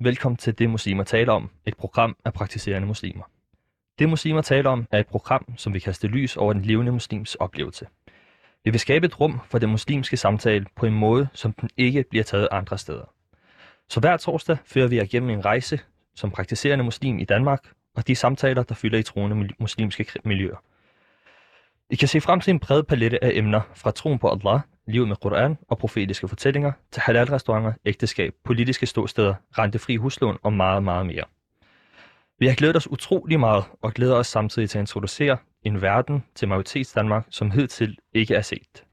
Velkommen til Det Muslimer taler om, et program af praktiserende muslimer. Det Muslimer taler om er et program, som vil kaste lys over den levende muslims oplevelse. Vi vil skabe et rum for den muslimske samtale på en måde, som den ikke bliver taget andre steder. Så hver torsdag fører vi jer gennem en rejse som praktiserende muslim i Danmark, og de samtaler, der fylder i troende muslimske miljøer. I kan se frem til en bred palette af emner, fra troen på Allah, liv med Koran og profetiske fortællinger, til halal-restauranter, ægteskab, politiske ståsteder, rentefri huslån og meget, meget mere. Vi har glædet os utrolig meget og glæder os samtidig til at introducere en verden til majoritets Danmark, som hidtil ikke er set.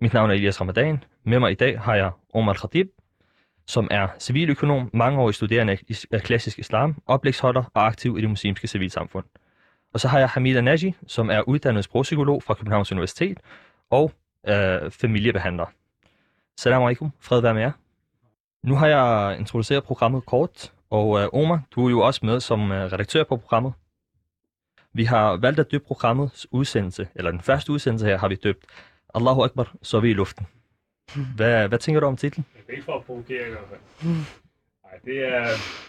Mit navn er Elias Ramadan. Med mig i dag har jeg Omar Khatib, som er civiløkonom, mangeårig studerende af klassisk islam, oplægsholder og aktiv i det muslimske civilsamfund. Og så har jeg Hamida Naji, som er uddannet sprogpsykolog fra Københavns Universitet og øh, familiebehandler. Salam alaikum, fred være med jer. Nu har jeg introduceret programmet kort, og øh, Omar, du er jo også med som øh, redaktør på programmet. Vi har valgt at døbe programmets udsendelse, eller den første udsendelse her har vi døbt Allahu Akbar, så er vi i luften. Hvad, hvad tænker du om titlen? Det er ikke for at provokere i hvert fald. Nej, det er,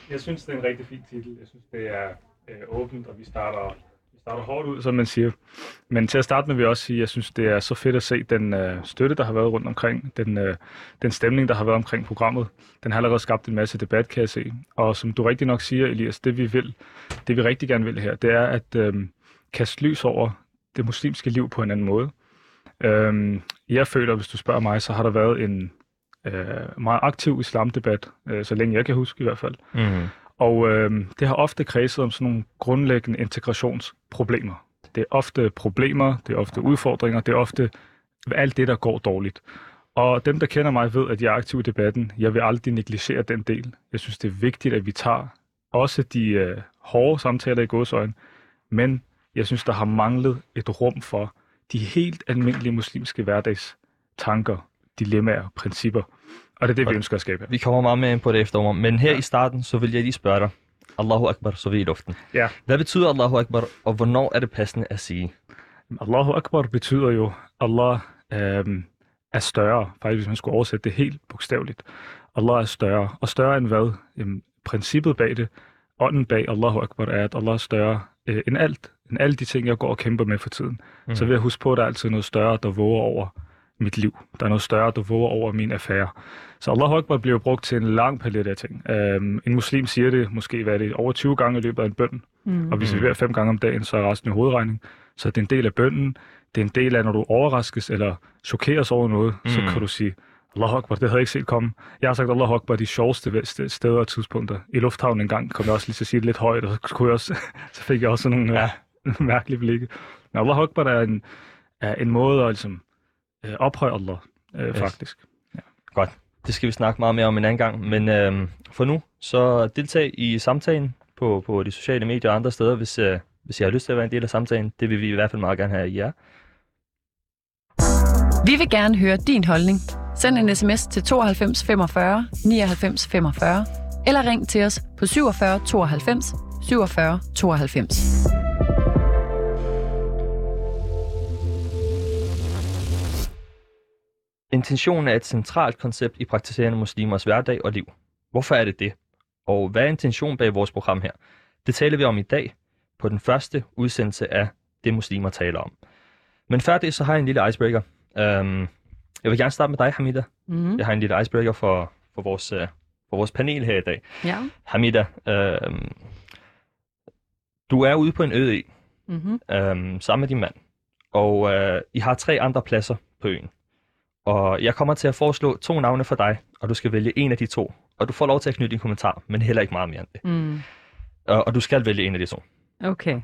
jeg synes, det er en rigtig fin titel. Jeg synes, det er øh, åbent, og vi starter starter hårdt ud, som man siger. Men til at starte med vil jeg også sige, at jeg synes, det er så fedt at se den øh, støtte, der har været rundt omkring, den, øh, den stemning, der har været omkring programmet. Den har allerede skabt en masse debat, kan jeg se. Og som du rigtig nok siger, Elias, det vi vil, det vi rigtig gerne vil her, det er at øh, kaste lys over det muslimske liv på en anden måde. Øh, jeg føler, hvis du spørger mig, så har der været en øh, meget aktiv islamdebat, øh, så længe jeg kan huske i hvert fald. Mm. Og øh, det har ofte kredset om sådan nogle grundlæggende integrationsproblemer. Det er ofte problemer, det er ofte udfordringer, det er ofte alt det, der går dårligt. Og dem, der kender mig, ved, at jeg er aktiv i debatten. Jeg vil aldrig negligere den del. Jeg synes, det er vigtigt, at vi tager også de øh, hårde samtaler i godsøjen, men jeg synes, der har manglet et rum for de helt almindelige muslimske hverdagstanker, dilemmaer, principper. Og det er det, vi ønsker at skabe. Vi kommer meget mere ind på det efteråret, men her ja. i starten, så vil jeg lige spørge dig. Allahu Akbar, så vi i luften. Ja. Hvad betyder Allahu Akbar, og hvornår er det passende at sige? Allahu Akbar betyder jo, Allah øhm, er større, faktisk hvis man skulle oversætte det helt bogstaveligt. Allah er større. Og større end hvad? Jamen, princippet bag det, ånden bag Allahu Akbar er, at Allah er større øh, end alt. End alle de ting, jeg går og kæmper med for tiden. Mm. Så vil jeg huske på, at der er altid noget større, der våger over mit liv. Der er noget større, der våger over min affære. Så Allahu Akbar bliver brugt til en lang palet af ting. Um, en muslim siger det måske hvad er det, over 20 gange i løbet af en bøn. Mm. Og hvis vi er fem gange om dagen, så er resten i hovedregning. Så det er en del af bønnen. Det er en del af, når du overraskes eller chokeres over noget, mm. så kan du sige, Allahu Akbar, det havde jeg ikke set komme. Jeg har sagt Allahu Akbar de sjoveste steder og tidspunkter. I lufthavnen en gang kom jeg også lige til at sige det lidt højt, og så, kunne jeg også, så fik jeg også nogle ja. mærkelige blikke. Men Allahu Akbar er en, er en måde at ligesom, øh, ophøje Allah, øh, yes. faktisk. Ja. Godt. Det skal vi snakke meget mere om en anden gang, men øh, for nu, så deltag i samtalen på, på de sociale medier og andre steder, hvis, øh, hvis I har lyst til at være en del af samtalen. Det vil vi i hvert fald meget gerne have i jer. Vi vil gerne høre din holdning. Send en sms til 92 45 99 45, eller ring til os på 47 92 47 92. Intentionen er et centralt koncept i praktiserende muslimers hverdag og liv. Hvorfor er det det? Og hvad er intentionen bag vores program her? Det taler vi om i dag på den første udsendelse af Det Muslimer taler om. Men før det, så har jeg en lille icebreaker. Um, jeg vil gerne starte med dig, Hamida. Mm-hmm. Jeg har en lille icebreaker for, for, vores, uh, for vores panel her i dag. Ja. Hamida, um, du er ude på en øde ø mm-hmm. um, sammen med din mand. Og uh, I har tre andre pladser på øen. Og jeg kommer til at foreslå to navne for dig, og du skal vælge en af de to. Og du får lov til at knytte din kommentar, men heller ikke meget mere end det. Mm. Og, og du skal vælge en af de to. Okay.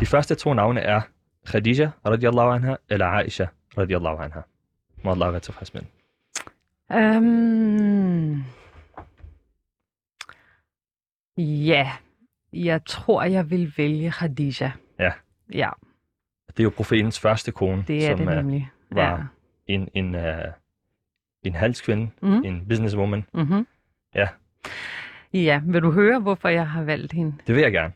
De første to navne er Khadija radiallahu anha, eller Aisha radiallahu anha. Må Allah være tilfreds med um... Ja, jeg tror, jeg vil vælge Khadija. Ja. Ja, Det er jo profetens første kone, det er som det er nemlig. var- en, en, uh, en halskvinde, Mhm. en businesswoman. Mm-hmm. Ja. Ja, vil du høre, hvorfor jeg har valgt hende? Det vil jeg gerne.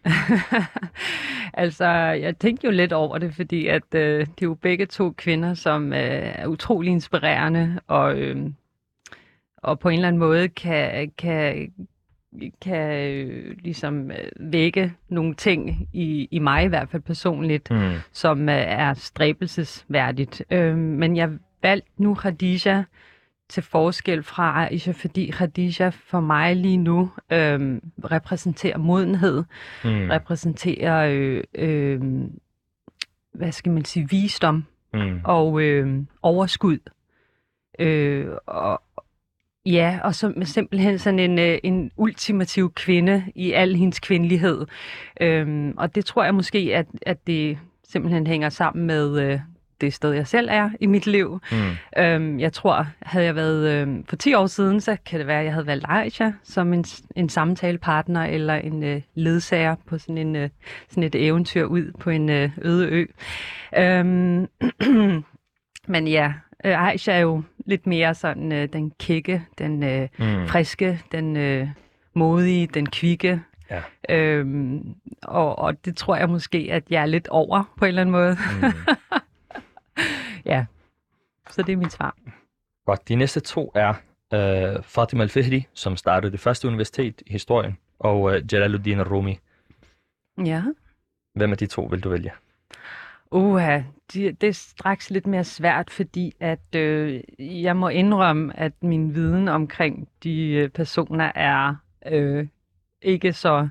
altså, jeg tænkte jo lidt over det, fordi at øh, det er jo begge to kvinder, som øh, er utrolig inspirerende og, øh, og på en eller anden måde kan, kan, kan øh, ligesom øh, vække nogle ting i, i mig i hvert fald personligt, Mm. som øh, er stræbelsesværdigt. Øh, men jeg valgte nu Khadija til forskel fra Aisha, fordi Khadija for mig lige nu øh, repræsenterer modenhed, Mm. repræsenterer, øh, øh, hvad skal man sige, visdom Mm. og øh, overskud. Øh, og, ja, og så simpelthen sådan en, øh, en ultimativ kvinde i al hendes kvindelighed. Øh, og det tror jeg måske, at, at det simpelthen hænger sammen med øh, det sted, jeg selv er i mit liv. Mm. Øhm, jeg tror, havde jeg været øh, for 10 år siden, så kan det være, at jeg havde valgt Aisha som en, en samtalepartner eller en øh, ledsager på sådan, en, øh, sådan et eventyr ud på en øh, øde ø. Øhm, men ja, øh, Aisha er jo lidt mere sådan øh, den kække, den øh, Mm. friske, den øh, modige, den kvikke. Ja. Øhm, og, og det tror jeg måske, at jeg er lidt over på en eller anden måde. Mm. så det er mit svar. Godt. De næste to er uh, Fatima al-Fihri, som startede det første universitet i historien, og uh, Jalaluddin Rumi. Ja. Hvem af de to vil du vælge? Uha, det, det er straks lidt mere svært, fordi at øh, jeg må indrømme, at min viden omkring de øh, personer er øh, ikke så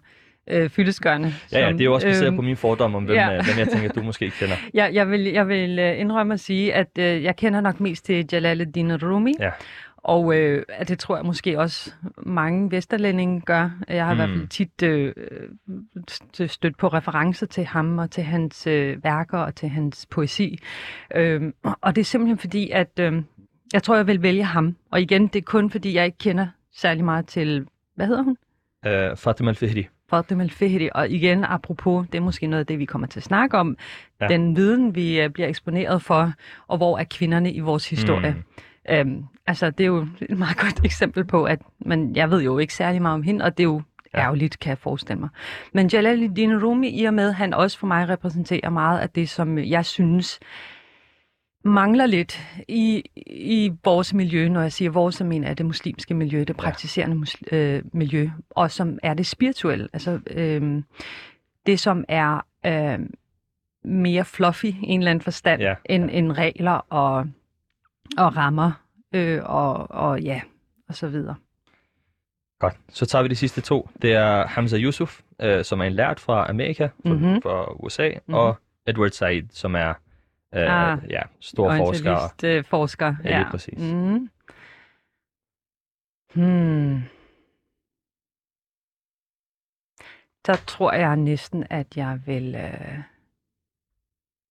øh, fyldesgørende. Ja, ja, det er jo også baseret øhm, på min fordom om, hvem, ja. ja. hvem jeg tænker, du måske kender. Jeg, jeg vil, jeg vil øh, indrømme at sige, at øh, jeg kender nok mest til Jalaluddin Rumi. Ja. Og øh, at det tror jeg måske også mange vesterlændinge gør. Jeg har mm. i hvert Mm. fald tit øh, øh, stødt på referencer til ham og til hans øh, værker og til hans poesi. Øh, og det er simpelthen fordi, at øh, jeg tror, jeg vil vælge ham. Og igen, det er kun fordi, jeg ikke kender særlig meget til, hvad hedder hun? Uh, Fatima al-Fihri. Fatima al-Fihri. Og igen, apropos, det er måske noget af det, vi kommer til at snakke om. Ja. Den viden, vi øh, bliver eksponeret for, og hvor er kvinderne i vores historie. Mm. Øhm, altså, det er jo et meget godt eksempel på, at man, jeg ved jo ikke særlig meget om hende, og det er jo ja. ærgerligt, kan jeg forestille mig. Men Jalaluddin Rumi, i og med, han også for mig repræsenterer meget af det, som jeg synes mangler lidt i, i vores miljø. Når jeg siger vores, så mener jeg det muslimske miljø, det praktiserende musl- øh, miljø, og som er det spirituelle. Altså øh, det, som er øh, mere fluffy i en eller anden forstand, Ja. end, end regler og, og rammer, øh, og, og ja, og så videre. Godt. Så tager vi de sidste to. Det er Hamza Yusuf, uh, som er en lært fra Amerika, fra, Mhm. fra USA, Mhm. og Edward Said, som er Ah. ja, stor forsker. Øh, forsker. Ja, lige præcis. Mm. Hmm. Så tror jeg næsten, at jeg vil, øh,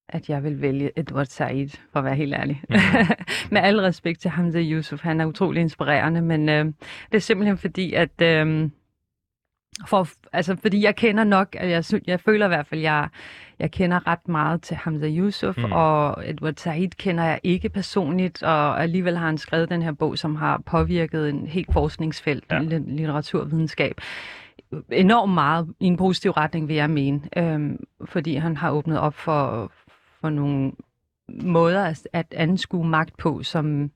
at jeg vil vælge Edward Said, for at være helt ærlig. Mhm. Med al respekt til Hamza Yusuf, han er utrolig inspirerende, men øh, det er simpelthen fordi, at øh, for, altså, fordi jeg kender nok, at jeg, jeg føler i hvert fald, jeg, jeg kender ret meget til Hamza Yusuf, Mm. og Edward Said kender jeg ikke personligt, og alligevel har han skrevet den her bog, som har påvirket en helt forskningsfelt, Ja. ja. litteraturvidenskab, enormt meget i en positiv retning, vil jeg mene, øhm, fordi han har åbnet op for, for nogle måder at, at anskue magt på, som,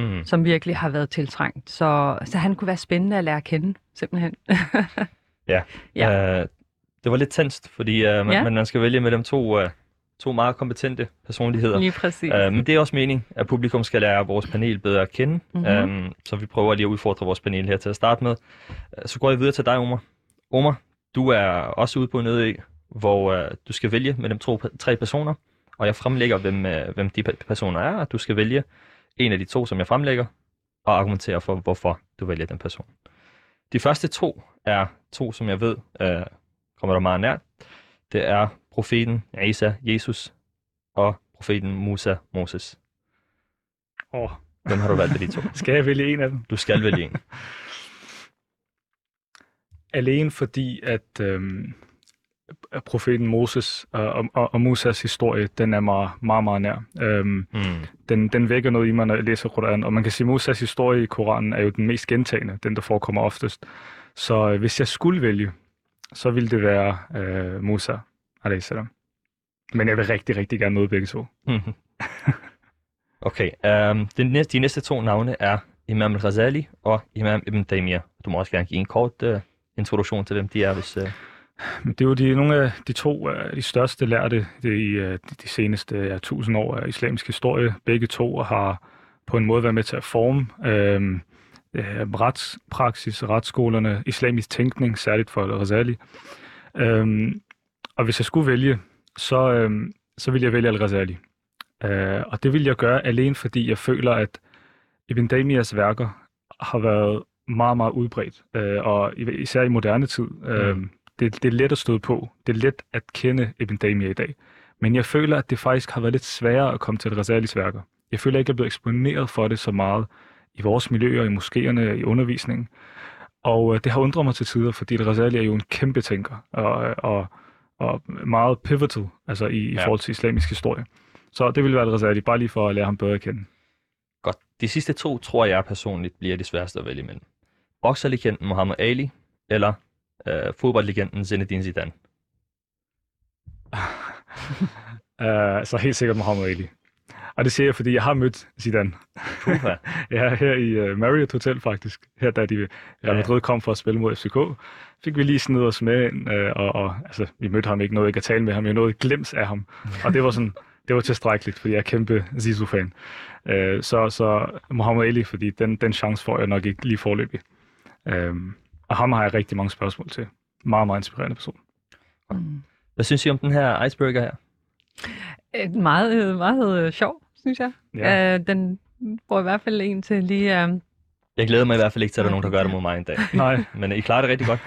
Mm. som virkelig har været tiltrængt. Så, så han kunne være spændende at lære at kende, simpelthen. Ja. Uh, det var lidt tændst, fordi uh, man, Ja. man, man skal vælge mellem to, uh, to meget kompetente personligheder. Lige præcis. Uh, men det er også meningen, at publikum skal lære vores panel bedre at kende. Mhm. Um, så vi prøver lige at udfordre vores panel her til at starte med. Uh, så går jeg videre til dig, Omar. Omar, du er også ude på en øde hvor uh, du skal vælge mellem to, tre personer, og jeg fremlægger, hvem, uh, hvem de pe- personer er, og du skal vælge en af de to, som jeg fremlægger, og argumentere for, hvorfor du vælger den person. De første to er to, som jeg ved uh, kommer der meget nært. Det er profeten Isa, Jesus, og profeten Musa, Moses. Åh, Hvem har du valgt af de to? skal jeg vælge en af dem? Du skal vælge en. alene fordi, at øhm, profeten Moses og, og, og Musas historie, den er mig meget, meget nær. Øhm, Mm. den, den vækker noget i mig, når jeg læser Koranen, og man kan sige, at Musas historie i Koranen er jo den mest gentagende, den der forekommer oftest. Så øh, hvis jeg skulle vælge, så ville det være øh, Musa, a.s. Men jeg vil rigtig, rigtig gerne møde begge to. Mhm. okay, um, den næste, de næste to navne er Imam al-Ghazali og Imam Ibn Taymiyyah. Du må også gerne give en kort uh, introduktion til, hvem de er, hvis... Uh... Det er jo de, nogle af de to af de største lærte det i øh, de, de seneste ja, tusind år af islamisk historie. Begge to har på en måde været med til at forme øh, øh, retspraksis, retsskolerne, islamisk tænkning, særligt for Al-Ghazali. Øh, og hvis jeg skulle vælge, så, øh, så ville jeg vælge Al-Ghazali. Øh, og det vil jeg gøre alene, fordi jeg føler, at Ibn Taymiyyahs værker har været meget, meget udbredt, øh, og i- især i moderne tid. Øh, Mm. det, det er let at støde på. Det er let at kende Ibn Taymiyyah i dag. Men jeg føler, at det faktisk har været lidt sværere at komme til Al-Ghazalis værker. Jeg føler ikke, at jeg er blevet eksponeret for det så meget i vores miljøer, i moskéerne, i undervisningen. Og øh, det har undret mig til tider, fordi Al-Ghazali er jo en kæmpe tænker, og, og, og meget pivotal altså i, i Ja. forhold til islamisk historie. Så det ville være Al-Ghazali, bare lige for at lære ham bedre at kende. Godt. De sidste to tror jeg personligt bliver de sværeste at vælge imellem. Bokserlegenden Muhammad Ali eller uh, fodboldlegenden Zinedine Zidane. Uh, så helt sikkert Muhammad Ali. Og det siger jeg, fordi jeg har mødt Zidane. Puha. Ja, her i uh, Marriott Hotel faktisk. Her da de Real Ja. Madrid kom for at spille mod FCK, fik vi lige snedet os med ind, uh, og, og altså, vi mødte ham ikke noget, ikke at tale med ham, jeg nåede et glimt af ham. Og det var sådan, det var tilstrækkeligt, fordi jeg er kæmpe Zizou-fan. Uh, så, så Muhammad Ali, fordi den, den chance får jeg nok ikke lige forløbig. Um, og ham har jeg rigtig mange spørgsmål til. Meget, meget inspirerende person. Mm. Hvad synes I om den her iceberger her? Et meget, øh, meget øh, sjov, synes jeg. Ja. Øh, den får i hvert fald en til lige... Øh, Jeg glæder mig i hvert fald ikke til, at der er nogen, der gør det mod mig en dag. Nej, Men I klarer det rigtig godt.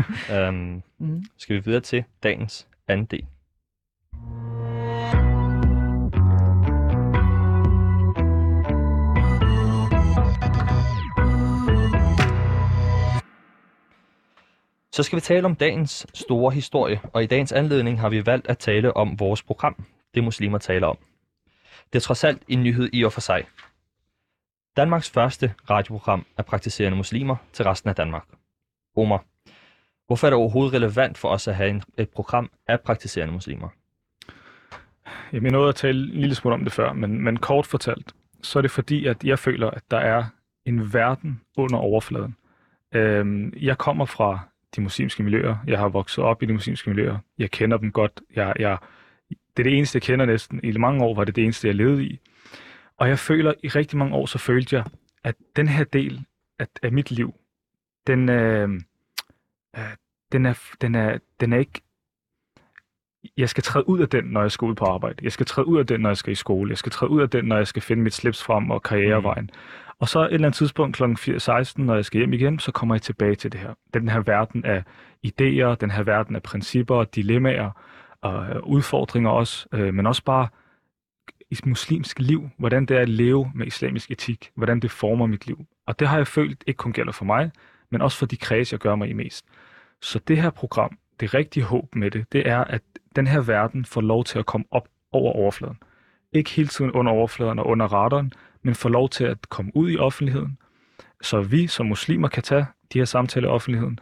Um, mm. skal vi videre til dagens anden del. Så skal vi tale om dagens store historie, og i dagens anledning har vi valgt at tale om vores program, Det Muslimer taler om. Det er trods alt en nyhed i og for sig. Danmarks første radioprogram af praktiserende muslimer til resten af Danmark. Omar, hvorfor er det overhovedet relevant for os at have en, et program af praktiserende muslimer? Jamen, jeg nåede at tale en lille smule om det før, men, men kort fortalt, så er det fordi, at jeg føler, at der er en verden under overfladen. Øhm, jeg kommer fra de muslimske miljøer. Jeg har vokset op i de muslimske miljøer. Jeg kender dem godt. Jeg, jeg, det er det eneste, jeg kender næsten. I mange år var det det eneste, jeg levede i. Og jeg føler, i rigtig mange år, så følte jeg, at den her del af, af mit liv, den, øh, øh, den, er, den, er, den er ikke jeg skal træde ud af den, når jeg skal ud på arbejde. Jeg skal træde ud af den, når jeg skal i skole. Jeg skal træde ud af den, når jeg skal finde mit slips frem og karrierevejen. Mm. Og så et eller andet tidspunkt kl. 16, når jeg skal hjem igen, så kommer jeg tilbage til det her. Den her verden af idéer, den her verden af principper, dilemmaer og øh, udfordringer også, øh, men også bare i muslimsk liv, hvordan det er at leve med islamisk etik, hvordan det former mit liv. Og det har jeg følt ikke kun gælder for mig, men også for de kreds, jeg gør mig i mest. Så det her program, det rigtige håb med det, det er, at den her verden får lov til at komme op over overfladen. Ikke hele tiden under overfladen og under radaren, men får lov til at komme ud i offentligheden, så vi som muslimer kan tage de her samtaler i offentligheden,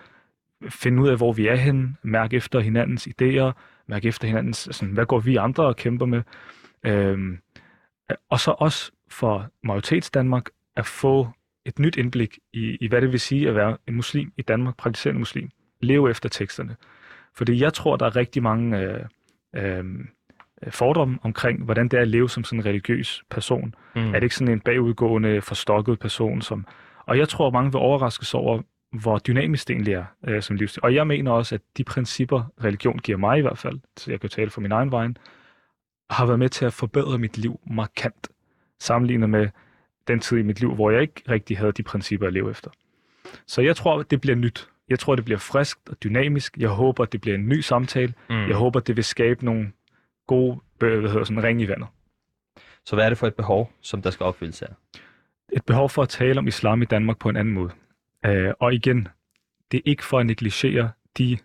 finde ud af, hvor vi er henne, mærke efter hinandens idéer, mærke efter hinandens, sådan, hvad går vi andre og kæmper med. Øhm, og så også for majoritets Danmark at få et nyt indblik i, i, hvad det vil sige at være en muslim i Danmark, praktiserende muslim. Leve efter teksterne. Fordi jeg tror, der er rigtig mange øh, øh, fordomme omkring, hvordan det er at leve som sådan en religiøs person. Mm. Er det ikke sådan en bagudgående, forstokket person? Som... Og jeg tror, mange vil overraskes over, hvor dynamisk det egentlig er øh, som livsstil. Og jeg mener også, at de principper, religion giver mig i hvert fald, så jeg kan tale for min egen vej, har været med til at forbedre mit liv markant, sammenlignet med den tid i mit liv, hvor jeg ikke rigtig havde de principper at leve efter. Så jeg tror, at det bliver nyt. Jeg tror, det bliver friskt og dynamisk. Jeg håber, at det bliver en ny samtale. Mm. Jeg håber, at det vil skabe nogle gode øh, hvad hedder, sådan, ring i vandet. Så hvad er det for et behov, som der skal opfyldes her? et behov for at tale om islam i Danmark på en anden måde. Øh, og igen, det er ikke for at negligere de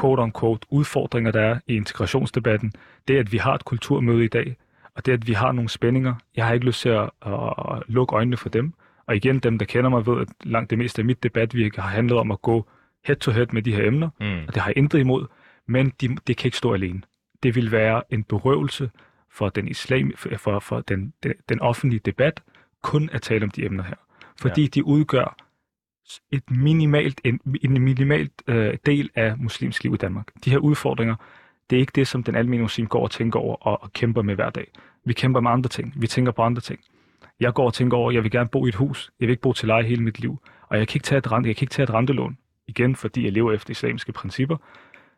quote-unquote udfordringer, der er i integrationsdebatten. Det, at vi har et kulturmøde i dag, og det, at vi har nogle spændinger. Jeg har ikke lyst til at, at lukke øjnene for dem. Og igen, dem, der kender mig, ved, at langt det meste af mit debatvirke har handlet om at gå head-to-head med de her emner, mm. og det har jeg intet imod, men de, det kan ikke stå alene. Det vil være en berøvelse for den, islam, for, for den, den, den offentlige debat kun at tale om de emner her. Fordi ja. de udgør et minimalt, en, en minimalt øh, del af muslimsk liv i Danmark. De her udfordringer, det er ikke det, som den almindelige muslim går og tænker over og, og kæmper med hver dag. Vi kæmper med andre ting. Vi tænker på andre ting. Jeg går og tænker over, at jeg vil gerne bo i et hus. Jeg vil ikke bo til leje hele mit liv. Og jeg kan ikke tage et, rente, jeg kan ikke tage et rentelån. Igen, fordi jeg lever efter islamiske principper.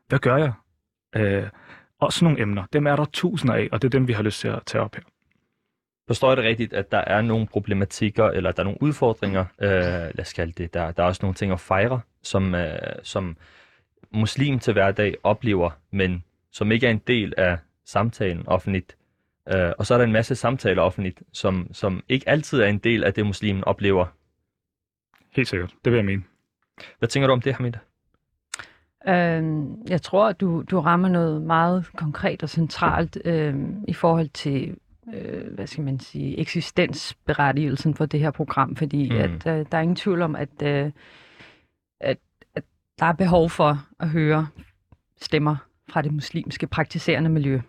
Hvad gør jeg? Øh, og sådan nogle emner, dem er der tusinder af, og det er dem, vi har lyst til at tage op her. Forstår jeg det rigtigt, at der er nogle problematikker, eller der er nogle udfordringer, øh, lad os kalde det, der, der er også nogle ting at fejre, som, øh, som muslim til hverdag oplever, men som ikke er en del af samtalen offentligt. Øh, og så er der en masse samtaler offentligt, som, som ikke altid er en del af det, muslimen oplever. Helt sikkert, det vil jeg mene. Hvad tænker du om det, Hamid? Øh, jeg tror, du, du rammer noget meget konkret og centralt øh, i forhold til øh, hvad skal man sige, eksistensberettigelsen for det her program, fordi mm. at, øh, der er ingen tvivl om, at, øh, at, at der er behov for at høre stemmer fra det muslimske praktiserende miljø.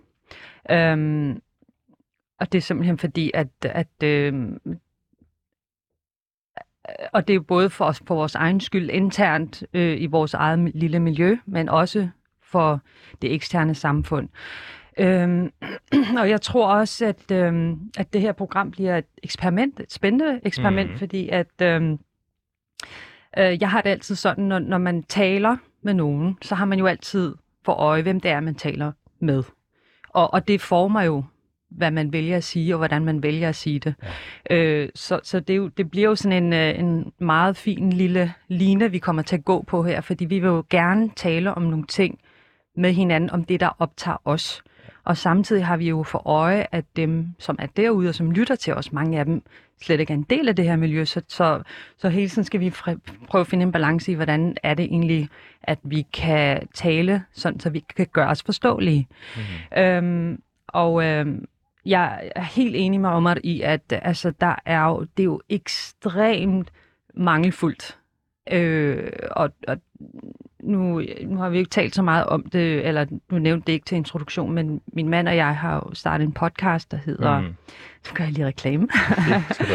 Øhm, og det er simpelthen fordi, at, at øh, og det er både for os på vores egen skyld internt øh, i vores eget lille miljø, men også for det eksterne samfund. Øhm, og jeg tror også, at, øhm, at det her program bliver et eksperiment, et spændende eksperiment, mm. fordi at øhm, øh, jeg har det altid sådan, når, når man taler med nogen, så har man jo altid for øje, hvem det er, man taler med. Og, og det former jo, hvad man vælger at sige, og hvordan man vælger at sige det. Ja. Øh, så så det, jo, det bliver jo sådan en, øh, en meget fin lille line, vi kommer til at gå på her, fordi vi vil jo gerne tale om nogle ting med hinanden, om det, der optager os. Og samtidig har vi jo for øje, at dem, som er derude og som lytter til os, mange af dem slet ikke er en del af det her miljø. Så, så, så hele tiden skal vi prøve at finde en balance i, hvordan er det egentlig, at vi kan tale, sådan så vi kan gøre os forståelige. Mm-hmm. Øhm, og øhm, jeg er helt enig med Omar i, at altså, der er jo, det er jo ekstremt mangelfuldt. Øh, og, og nu, nu har vi ikke talt så meget om det, eller nu nævnte det ikke til introduktion, men min mand og jeg har jo startet en podcast, der hedder, mm. så gør jeg lige reklame, du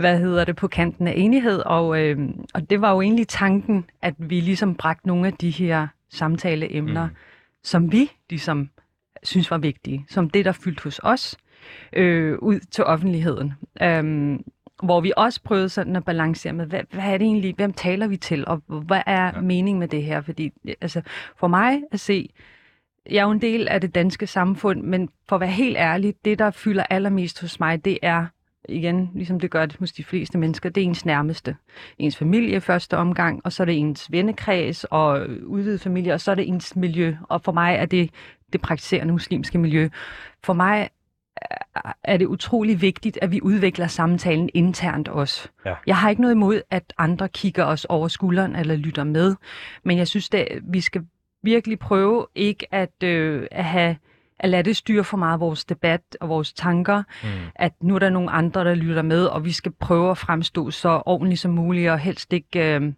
hvad hedder det, På kanten af enighed, og, øh, og det var jo egentlig tanken, at vi ligesom bragte nogle af de her samtaleemner, mm. som vi ligesom synes var vigtige, som det, der fyldte hos os, øh, ud til offentligheden. Um, hvor vi også prøvede sådan at balancere med, hvad, hvad er det egentlig, hvem taler vi til, og hvad er ja. meningen med det her? Fordi altså, for mig at se, jeg er jo en del af det danske samfund, men for at være helt ærlig, det der fylder allermest hos mig, det er igen, ligesom det gør det hos de fleste mennesker, det er ens nærmeste. Ens familie i første omgang, og så er det ens vennekreds og udvidet familie, og så er det ens miljø. Og for mig er det det praktiserende muslimske miljø. For mig er det utrolig vigtigt, at vi udvikler samtalen internt også. Ja. Jeg har ikke noget imod, at andre kigger os over skulderen eller lytter med, men jeg synes, at vi skal virkelig prøve ikke at, øh, at have at lade det styre for meget vores debat og vores tanker, mm. at nu er der nogle andre, der lytter med, og vi skal prøve at fremstå så ordentligt som muligt, og helst ikke øh,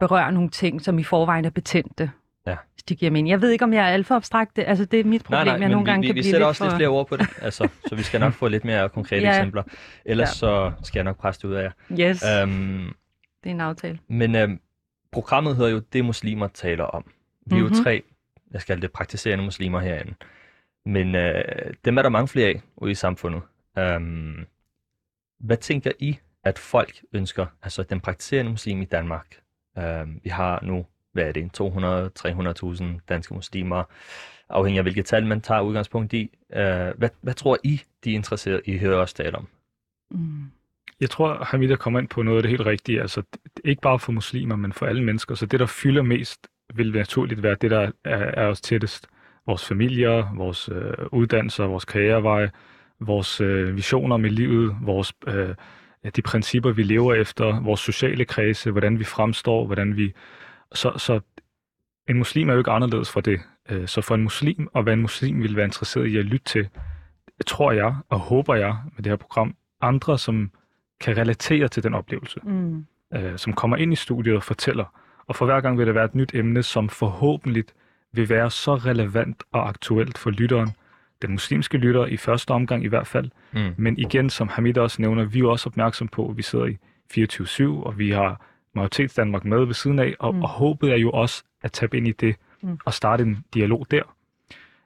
berøre nogle ting, som i forvejen er betændte. Ja. Hvis det giver mening. Jeg ved ikke, om jeg er alt for abstrakt. Altså, det er mit problem, nej, nej, jeg nogle vi, gange vi, kan vi blive sætter lidt også for... lidt flere ord på det, altså, så vi skal nok få lidt mere konkrete ja. eksempler. Ellers ja. så skal jeg nok presse det ud af jer. Yes, um, det er en aftale. Men um, programmet hedder jo Det muslimer taler om. Vi er mm-hmm. jo mhm. tre, jeg skal det, praktiserende muslimer herinde. Men uh, dem er der mange flere af ude i samfundet. Um, hvad tænker I, at folk ønsker, altså den praktiserende muslim i Danmark? Um, vi har nu hvad er det, 200-300.000 danske muslimer, afhængig af hvilket tal man tager udgangspunkt i. Uh, hvad, hvad tror I, de er interesseret i at høre os tale om? Mm. Jeg tror, Hamida kommer ind på noget af det helt rigtige. Altså, ikke bare for muslimer, men for alle mennesker. Så det, der fylder mest, vil naturligt være det, der er, er os tættest. Vores familier, vores øh, uddannelser, vores karriereveje, vores øh, visioner med livet, vores, øh, de principper, vi lever efter, vores sociale kredse, hvordan vi fremstår, hvordan vi så, så en muslim er jo ikke anderledes fra det. Øh, så for en muslim, og hvad en muslim vil være interesseret i at lytte til, tror jeg og håber jeg med det her program, andre, som kan relatere til den oplevelse, Mm. øh, som kommer ind i studiet og fortæller. Og for hver gang vil det være et nyt emne, som forhåbentlig vil være så relevant og aktuelt for lytteren, den muslimske lytter i første omgang i hvert fald. Mm. Men igen, som Hamid også nævner, vi er jo også opmærksom på, at vi sidder i 24-7, og vi har Majoritets Danmark med ved siden af, og, Mm. og håbet er jo også at tabe ind i det Mm. og starte en dialog der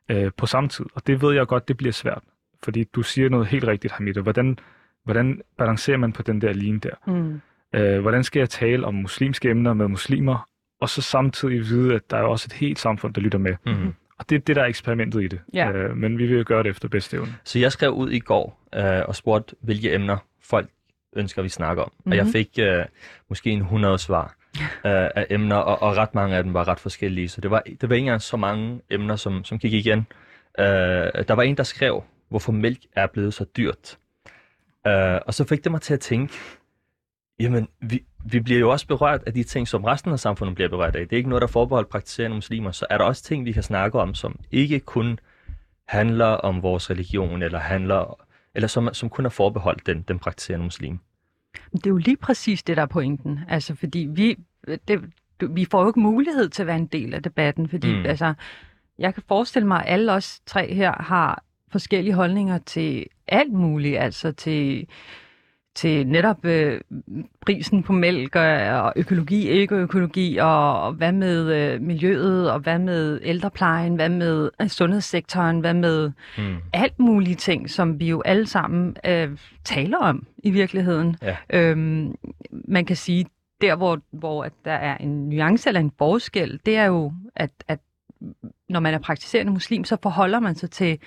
øh, på samme tid. Og det ved jeg godt, det bliver svært, fordi du siger noget helt rigtigt, Hamid. og Hvordan, hvordan balancerer man på den der linje der? Mm. Øh, hvordan skal jeg tale om muslimske emner med muslimer, og så samtidig vide, at der er også et helt samfund, der lytter med. Mm. Og det er det, der er eksperimentet i det. Ja. Øh, men vi vil jo gøre det efter bedste evne. Så jeg skrev ud i går øh, og spurgte, hvilke emner folk ønsker, vi snakker om. Mm-hmm. Og jeg Mhm. fik øh, måske en 100 svar øh, af emner, og, og ret mange af dem var ret forskellige. Så det var, det var ikke engang så mange emner, som, som gik igen. Øh, der var en, der skrev, hvorfor mælk er blevet så dyrt. Øh, og så fik det mig til at tænke, jamen, vi, vi bliver jo også berørt af de ting, som resten af samfundet bliver berørt af. Det er ikke noget, der er forbeholdt praktiserende muslimer. Så er der også ting, vi kan snakke om, som ikke kun handler om vores religion, eller handler eller som, som kun er forbeholdt den, den praktiserende muslim. Det er jo lige præcis det, der er pointen. Altså, fordi vi, det, vi får jo ikke mulighed til at være en del af debatten, fordi mm. altså, jeg kan forestille mig, at alle os tre her har forskellige holdninger til alt muligt, altså til, til netop øh, prisen på mælk og, og økologi, ikke økologi, og, og hvad med øh, miljøet, og hvad med ældreplejen, hvad med øh, sundhedssektoren, hvad med Mm. alt mulige ting, som vi jo alle sammen øh, taler om i virkeligheden. Ja. Øhm, man kan sige, der hvor, hvor at der er en nuance eller en forskel, det er jo, at, at når man er praktiserende muslim, så forholder man sig til,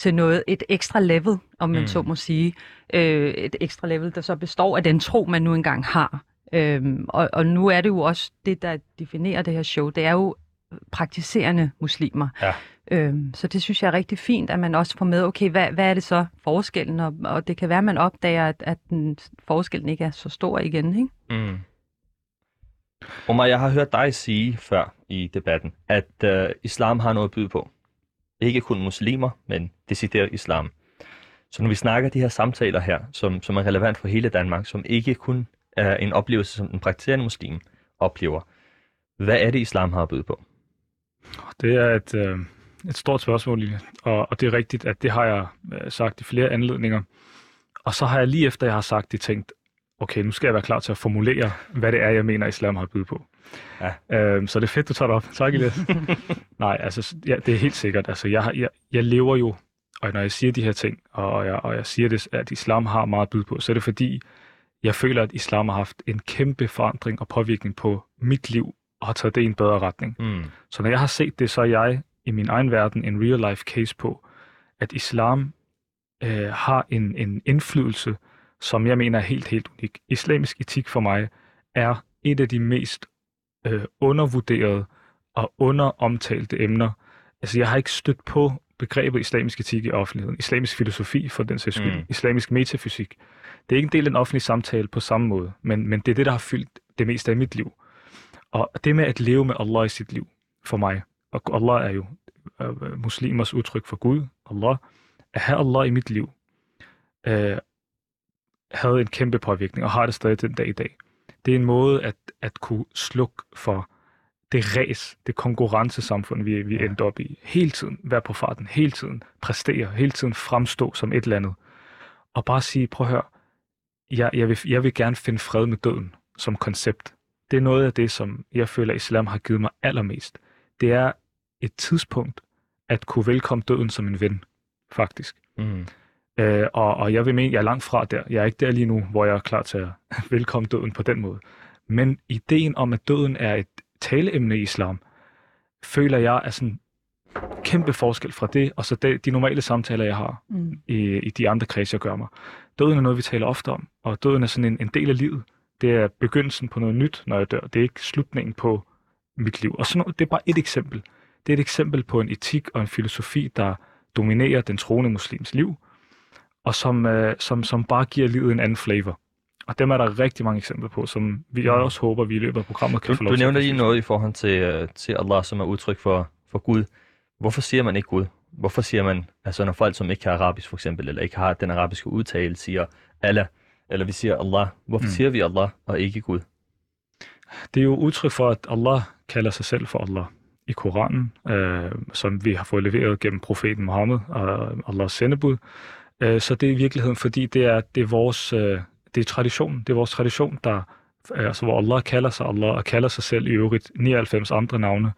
til noget, et ekstra level, om man Mm. så må sige. Øh, et ekstra level, der så består af den tro, man nu engang har. Øhm, og, og nu er det jo også det, der definerer det her show. Det er jo praktiserende muslimer. Ja. Øhm, så det synes jeg er rigtig fint, at man også får med, okay, hvad, hvad er det så forskellen? Og, og det kan være, at man opdager, at, at den, forskellen ikke er så stor igen. Ikke? Mm. Omar, jeg har hørt dig sige før i debatten, at øh, islam har noget at byde på. Ikke kun muslimer, men decideret islam. Så når vi snakker de her samtaler her, som, som er relevant for hele Danmark, som ikke kun er en oplevelse, som den praktiserende muslim oplever, hvad er det, islam har at byde på? Det er et, øh, et stort spørgsmål. Og, og det er rigtigt, at det har jeg øh, sagt i flere anledninger. Og så har jeg lige efter, jeg har sagt det, tænkt, okay, nu skal jeg være klar til at formulere, hvad det er, jeg mener, islam har at byde på. Ja. Øhm, så det er fedt, du tager det op. Tak, Elias. Nej, altså, ja, det er helt sikkert. Altså, jeg, jeg, jeg lever jo, og når jeg siger de her ting, og jeg, og jeg siger, det, at islam har meget at byde på, så er det fordi, jeg føler, at islam har haft en kæmpe forandring og påvirkning på mit liv, og har taget det i en bedre retning. Mm. Så når jeg har set det, så er jeg i min egen verden en real life case på, at islam øh, har en, en indflydelse, som jeg mener er helt, helt unik. Islamisk etik for mig er et af de mest øh, undervurderede og underomtalte emner. Altså jeg har ikke stødt på begrebet islamisk etik i offentligheden. Islamisk filosofi for den sags skyld. Mm. Islamisk metafysik. Det er ikke en del af den offentlige samtale på samme måde, men, men det er det, der har fyldt det meste af mit liv. Og det med at leve med Allah i sit liv, for mig, og Allah er jo øh, muslimers udtryk for Gud, Allah, at have Allah i mit liv, øh, havde en kæmpe påvirkning, og har det stadig den dag i dag. Det er en måde at, at kunne slukke for det ræs, det konkurrencesamfund, vi, vi endte op i. Hele tiden være på farten, hele tiden præstere, hele tiden fremstå som et eller andet. Og bare sige, prøv at høre, jeg, jeg, vil, jeg vil gerne finde fred med døden som koncept. Det er noget af det, som jeg føler, islam har givet mig allermest. Det er et tidspunkt at kunne velkomme døden som en ven, faktisk. Mm. Øh, og, og jeg vil mene, jeg er langt fra der. Jeg er ikke der lige nu, hvor jeg er klar til at velkomme døden på den måde. Men ideen om, at døden er et taleemne i islam, føler jeg er sådan kæmpe forskel fra det, og så det, de normale samtaler, jeg har Mm. i, i de andre kredse, jeg gør mig. Døden er noget, vi taler ofte om, og døden er sådan en, en del af livet. Det er begyndelsen på noget nyt, når jeg dør. Det er ikke slutningen på mit liv. Og sådan noget, det er bare et eksempel. Det er et eksempel på en etik og en filosofi, der dominerer den troende muslims liv, og som, øh, som, som bare giver livet en anden flavor. Og dem er der rigtig mange eksempler på, som vi Mm. også håber, vi i løbet af programmet kan Du, få lov du nævner lige noget i forhold til, uh, til Allah, som er udtryk for, for Gud. Hvorfor siger man ikke Gud? Hvorfor siger man, altså når folk, som ikke kan arabisk for eksempel, eller ikke har den arabiske udtale, siger Allah, eller vi siger Allah. Hvorfor Mm. mm. siger vi Allah og ikke Gud? Det er jo udtryk for, at Allah kalder sig selv for Allah i Koranen, øh, som vi har fået leveret gennem profeten Mohammed og Allahs sendebud. Øh, så det er i virkeligheden, fordi det er, det er vores øh, det er tradition. Det er vores tradition, der, øh, altså, hvor Allah kalder sig Allah og kalder sig selv i øvrigt 99 andre navne,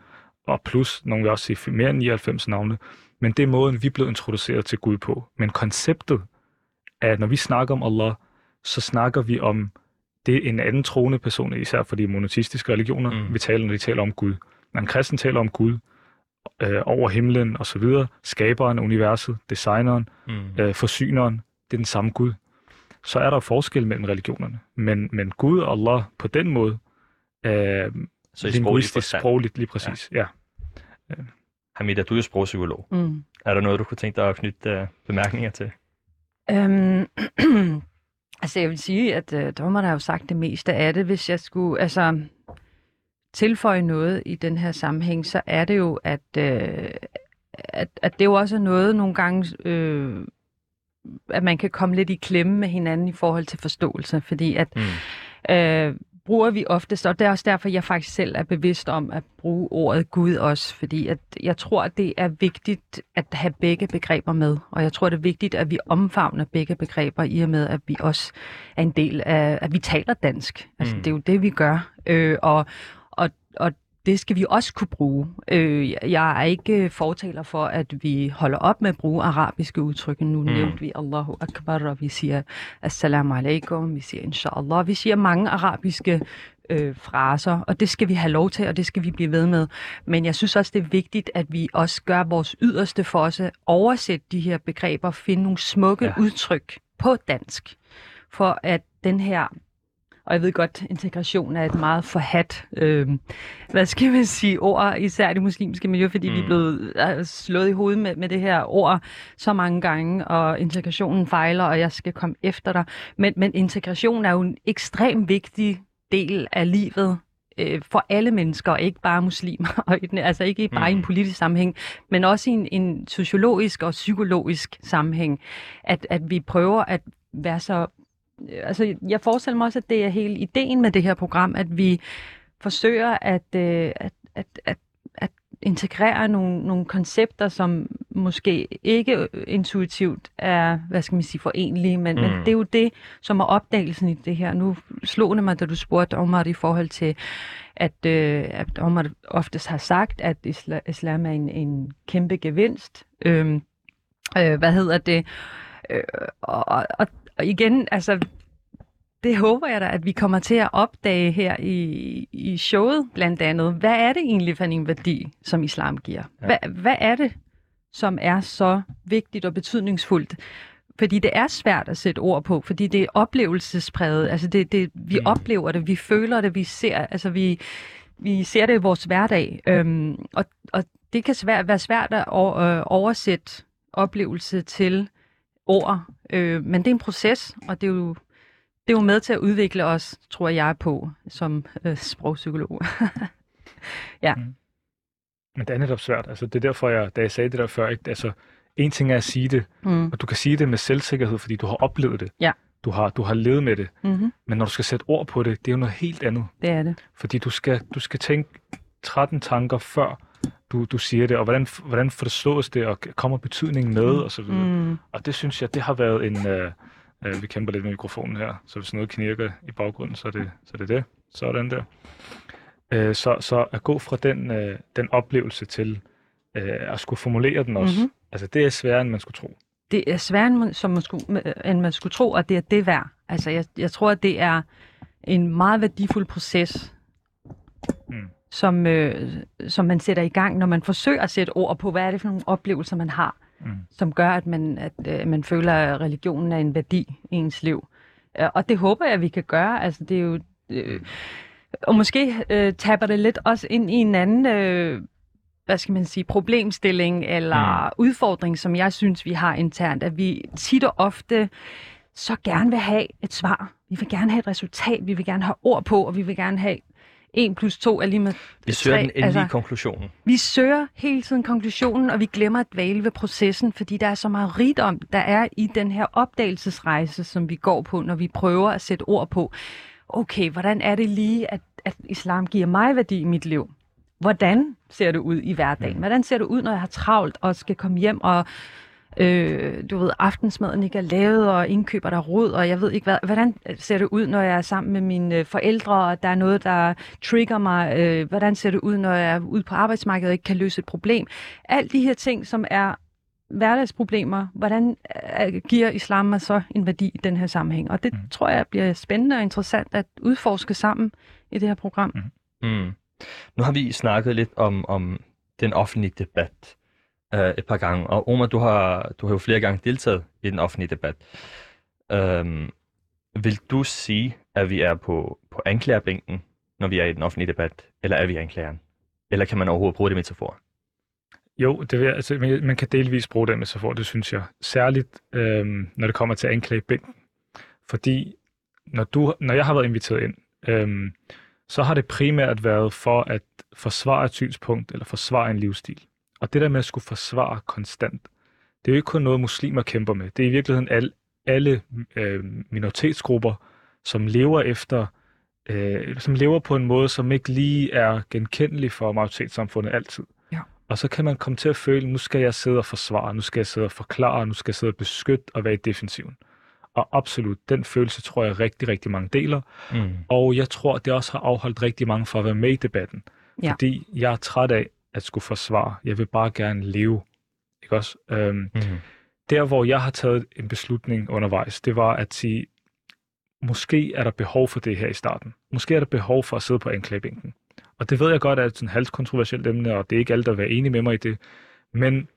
og plus, nogle vil også sige mere end 99 navne. Men det er måden, vi blevet introduceret til Gud på. Men konceptet er, at når vi snakker om Allah, så snakker vi om det er en anden troende person, især for de monoteistiske religioner, Mm. vi taler, når de taler om Gud. Når en kristen taler om Gud, øh, over himlen og så videre, skaberen af universet, designeren, Mm. øh, forsyneren, det er den samme Gud. Så er der forskel mellem religionerne. Men, men Gud og Allah på den måde, øh, Så i linguistisk, sprogligt lige præcis, ja. ja. Hamida, du er jo sprogpsykolog. Mm. Er der noget, du kunne tænke dig at knytte uh, bemærkninger til? Øhm, altså jeg vil sige, at øh, dommerne har jo sagt det meste af det. Hvis jeg skulle altså, tilføje noget i den her sammenhæng, så er det jo, at, øh, at, at det jo også er noget nogle gange, øh, at man kan komme lidt i klemme med hinanden i forhold til forståelse. Fordi at Mm. øh, bruger vi oftest, og det er også derfor, jeg faktisk selv er bevidst om at bruge ordet Gud også, fordi at jeg tror, at det er vigtigt at have begge begreber med, og jeg tror, det er vigtigt, at vi omfavner begge begreber, i og med, at vi også er en del af, at vi taler dansk. Altså, Mm. det er jo det, vi gør, øh, og, og, og det skal vi også kunne bruge. Øh, jeg er ikke fortaler for, at vi holder op med at bruge arabiske udtryk. Nu Mm. nævnte vi Allahu Akbar, og vi siger Assalamu alaikum, vi siger Inshallah. Vi siger mange arabiske øh, fraser, og det skal vi have lov til, og det skal vi blive ved med. Men jeg synes også, det er vigtigt, at vi også gør vores yderste for os at oversætte de her begreber, finde nogle smukke ja. udtryk på dansk, for at den her og jeg ved godt, integration er et meget forhat, øh, hvad skal man sige, ord, især i det muslimske miljø, fordi mm. vi er Mm. blevet øh, slået i hovedet med, med det her ord så mange gange, og integrationen fejler, og jeg skal komme efter dig. Men, men integration er jo en ekstremt vigtig del af livet øh, for alle mennesker, og ikke bare muslimer, og den, altså ikke bare mm. i en Mm. politisk sammenhæng, men også i en, en sociologisk og psykologisk sammenhæng, at, at vi prøver at være så altså, jeg forestiller mig også, at det er hele ideen med det her program, at vi forsøger at, øh, at, at, at, at integrere nogle, nogle koncepter, som måske ikke intuitivt er, hvad skal man sige, forenlige, men, mm. men det er jo det, som er opdagelsen i det her. Nu slog det mig, da du spurgte Omar i forhold til, at, øh, at Omar oftest har sagt, at isla, islam er en, en kæmpe gevinst. Øhm, øh, hvad hedder det? Øh, og, og, og igen, altså, det håber jeg da, at vi kommer til at opdage her i, i showet blandt andet. Hvad er det egentlig for en værdi, som islam giver? Ja. Hvad, hvad er det, som er så vigtigt og betydningsfuldt? Fordi det er svært at sætte ord på, fordi det er oplevelsespræget. Altså det, det, vi Mm. mm. oplever det, vi føler det, vi ser, altså vi, vi ser det i vores hverdag. Øhm, og, og det kan svært, være svært at over, øh, oversætte oplevelse til ord. Øh, men det er en proces, og det er jo det er jo med til at udvikle os, tror jeg på, som øh, sprogpsykolog. Men det er netop svært. Altså, det er derfor, jeg, da jeg sagde det der før, ikke? Altså, en ting er at sige det, mm. og du kan sige det med selvsikkerhed, fordi du har oplevet det. Ja. Du har, du har levet med det. Mm-hmm. Men når du skal sætte ord på det, det er jo noget helt andet. Det er det. Fordi du skal, du skal tænke 13 tanker før du, du siger det, og hvordan, hvordan forstås det, og kommer betydningen med, og så videre. Mm. Og det synes jeg, det har været en... Øh, øh, vi kæmper lidt med mikrofonen her, så hvis noget knirker i baggrunden, så er det så er det. det. Sådan der. Øh, så, så at gå fra den, øh, den oplevelse til øh, at skulle formulere den også, Mhm. mm-hmm. altså det er sværere, end man skulle tro. Det er sværere, end man, som man skulle, end man skulle tro, og det er det værd. Altså, jeg, jeg tror, at det er en meget værdifuld proces, Mm. Som, øh, som man sætter i gang, når man forsøger at sætte ord på, hvad er det for nogle oplevelser, man har, Mm. som gør, at man, at, øh, man føler, at religionen er en værdi i ens liv. Øh, og det håber jeg, at vi kan gøre. Altså, det er jo... Øh, og måske øh, taber det lidt også ind i en anden... Øh, hvad skal man sige, problemstilling eller mm. udfordring, som jeg synes, vi har internt, at vi tit og ofte så gerne vil have et svar. vi vil gerne have et resultat, vi vil gerne have ord på, og vi vil gerne have 1 plus 2 er lige med Vi søger 3. den endelige altså, konklusion. Vi søger hele tiden konklusionen, og vi glemmer at dvæle ved processen, fordi der er så meget rigdom, der er i den her opdagelsesrejse, som vi går på, når vi prøver at sætte ord på. Okay, hvordan er det lige, at, at islam giver mig værdi i mit liv? Hvordan ser det ud i hverdagen? Hvordan ser det ud, når jeg har travlt og skal komme hjem og øh, du ved, aftensmaden ikke er lavet, og indkøber der rod, og jeg ved ikke hvad. Hvordan ser det ud, når jeg er sammen med mine forældre, og der er noget, der trigger mig? Øh, hvordan ser det ud, når jeg er ude på arbejdsmarkedet og ikke kan løse et problem? Alle de her ting, som er hverdagsproblemer, hvordan øh, giver islam mig så en værdi i den her sammenhæng? Og det mm. tror jeg bliver spændende og interessant at udforske sammen i det her program. Mm. Mm. Nu har vi snakket lidt om, om den offentlige debat øh, et par gange, og Omar, du har, du har jo flere gange deltaget i den offentlige debat. Um, vil du sige, at vi er på, på anklagerbænken, når vi er i den offentlige debat, eller er vi anklageren? Eller kan man overhovedet bruge det metafor? Jo, det vil, altså, man kan delvis bruge den metafor, det synes jeg. Særligt, øhm, når det kommer til anklagebænken. Fordi når, du, når jeg har været inviteret ind, øhm, så har det primært været for at forsvare et synspunkt eller forsvare en livsstil. Og det der med at skulle forsvare konstant, det er jo ikke kun noget, muslimer kæmper med. Det er i virkeligheden alle, alle øh, minoritetsgrupper, som lever efter, øh, som lever på en måde, som ikke lige er genkendelig for majoritetssamfundet altid. Ja. Og så kan man komme til at føle, nu skal jeg sidde og forsvare, nu skal jeg sidde og forklare, nu skal jeg sidde og beskytte og være i defensiven. Og absolut, den følelse tror jeg rigtig, rigtig mange deler. Mm. Og jeg tror, det også har afholdt rigtig mange for at være med i debatten. Ja. Fordi jeg er træt af at skulle forsvare. Jeg vil bare gerne leve. Ikke også? Øhm, Mm. der, hvor jeg har taget en beslutning undervejs, det var at sige, måske er der behov for det her i starten. Måske er der behov for at sidde på anklagebænken. Og det ved jeg godt er et sådan halvkontroversielt emne, og det er ikke alle, der vil være enige med mig i det. Men